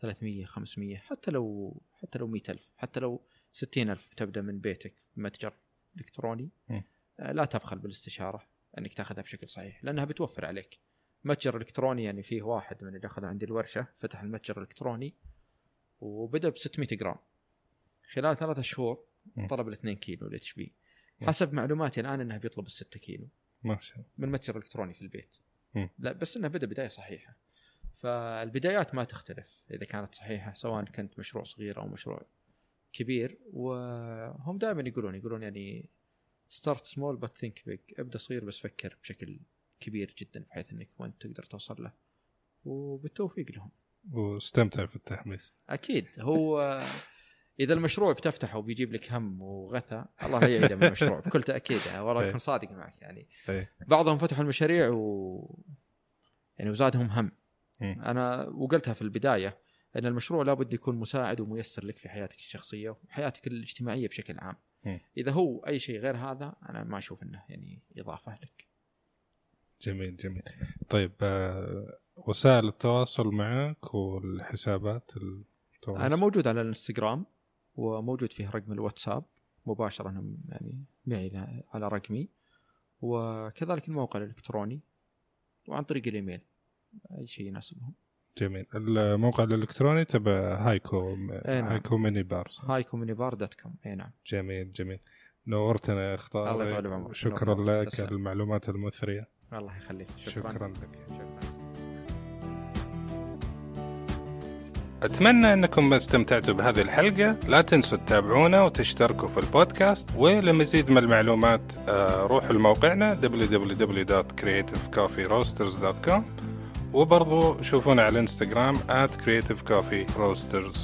300 500 حتى لو حتى لو 100000 حتى لو 60000 بتبدا من بيتك متجر إلكتروني م. آه، لا تبخل بالاستشارة إنك تأخذها بشكل صحيح لأنها بتوفر عليك متجر إلكتروني يعني فيه واحد من اللي أخذ عندي الورشة فتح المتجر الإلكتروني وبدأ ب 600 جرام خلال ثلاثة شهور. طلب ال 2 كيلو ال HB. حسب معلوماتي الآن انه بيطلب ال 6 كيلو ما شاء الله من متجر إلكتروني في البيت م. لا بس انه بدأ بداية صحيحة فالبدايات ما تختلف إذا كانت صحيحة سواء كنت مشروع صغير أو مشروع كبير وهم دائما يقولون يقولون يعني start small but think big ابدأ صغير بس فكر بشكل كبير جدا بحيث إنك وانت تقدر توصل له. وبالتوفيق لهم. واستمتع في التحميس. أكيد. هو إذا المشروع بتفتحه وبيجيب لك هم وغثى الله لا يعيده من المشروع بكل تأكيد. يعني والله إيه. أكون صادق معك. يعني إيه. بعضهم فتحوا المشاريع و يعني وزادهم هم. أنا وقلتها في البداية أن المشروع لابد يكون مساعد وميسر لك في حياتك الشخصية وحياتك الاجتماعية بشكل عام. إذا هو أي شيء غير هذا أنا ما أشوف إنه يعني إضافة لك. جميل جميل. طيب آه، وسائل التواصل معك والحسابات التواصل. أنا موجود على الإنستغرام وموجود فيه رقم الواتساب مباشرة يعني معي على رقمي. وكذلك الموقع الإلكتروني وعن طريق الإيميل أي شيء يناسبهم. جميل. الموقع الإلكتروني تبع هايكو نعم. هايكو mini bar صح؟ هايكو mini bar dot com. إي نعم. جميل جميل. نورتنا يا اخ طارق الله يطول بعمرك. شكرا. لك تسلم. على المعلومات المثرية. الله يخليك. شكرا, شكرا شكرا لك. شكرا. أتمنى أنكم استمتعتوا بهذه الحلقة. لا تنسوا تتابعونا وتشتركوا في البودكاست. ولمزيد من المعلومات آه، روحوا لموقعنا www.creativecoffeeroasters.com وبرضو شوفونا على الانستغرام at creativecoffeeroasters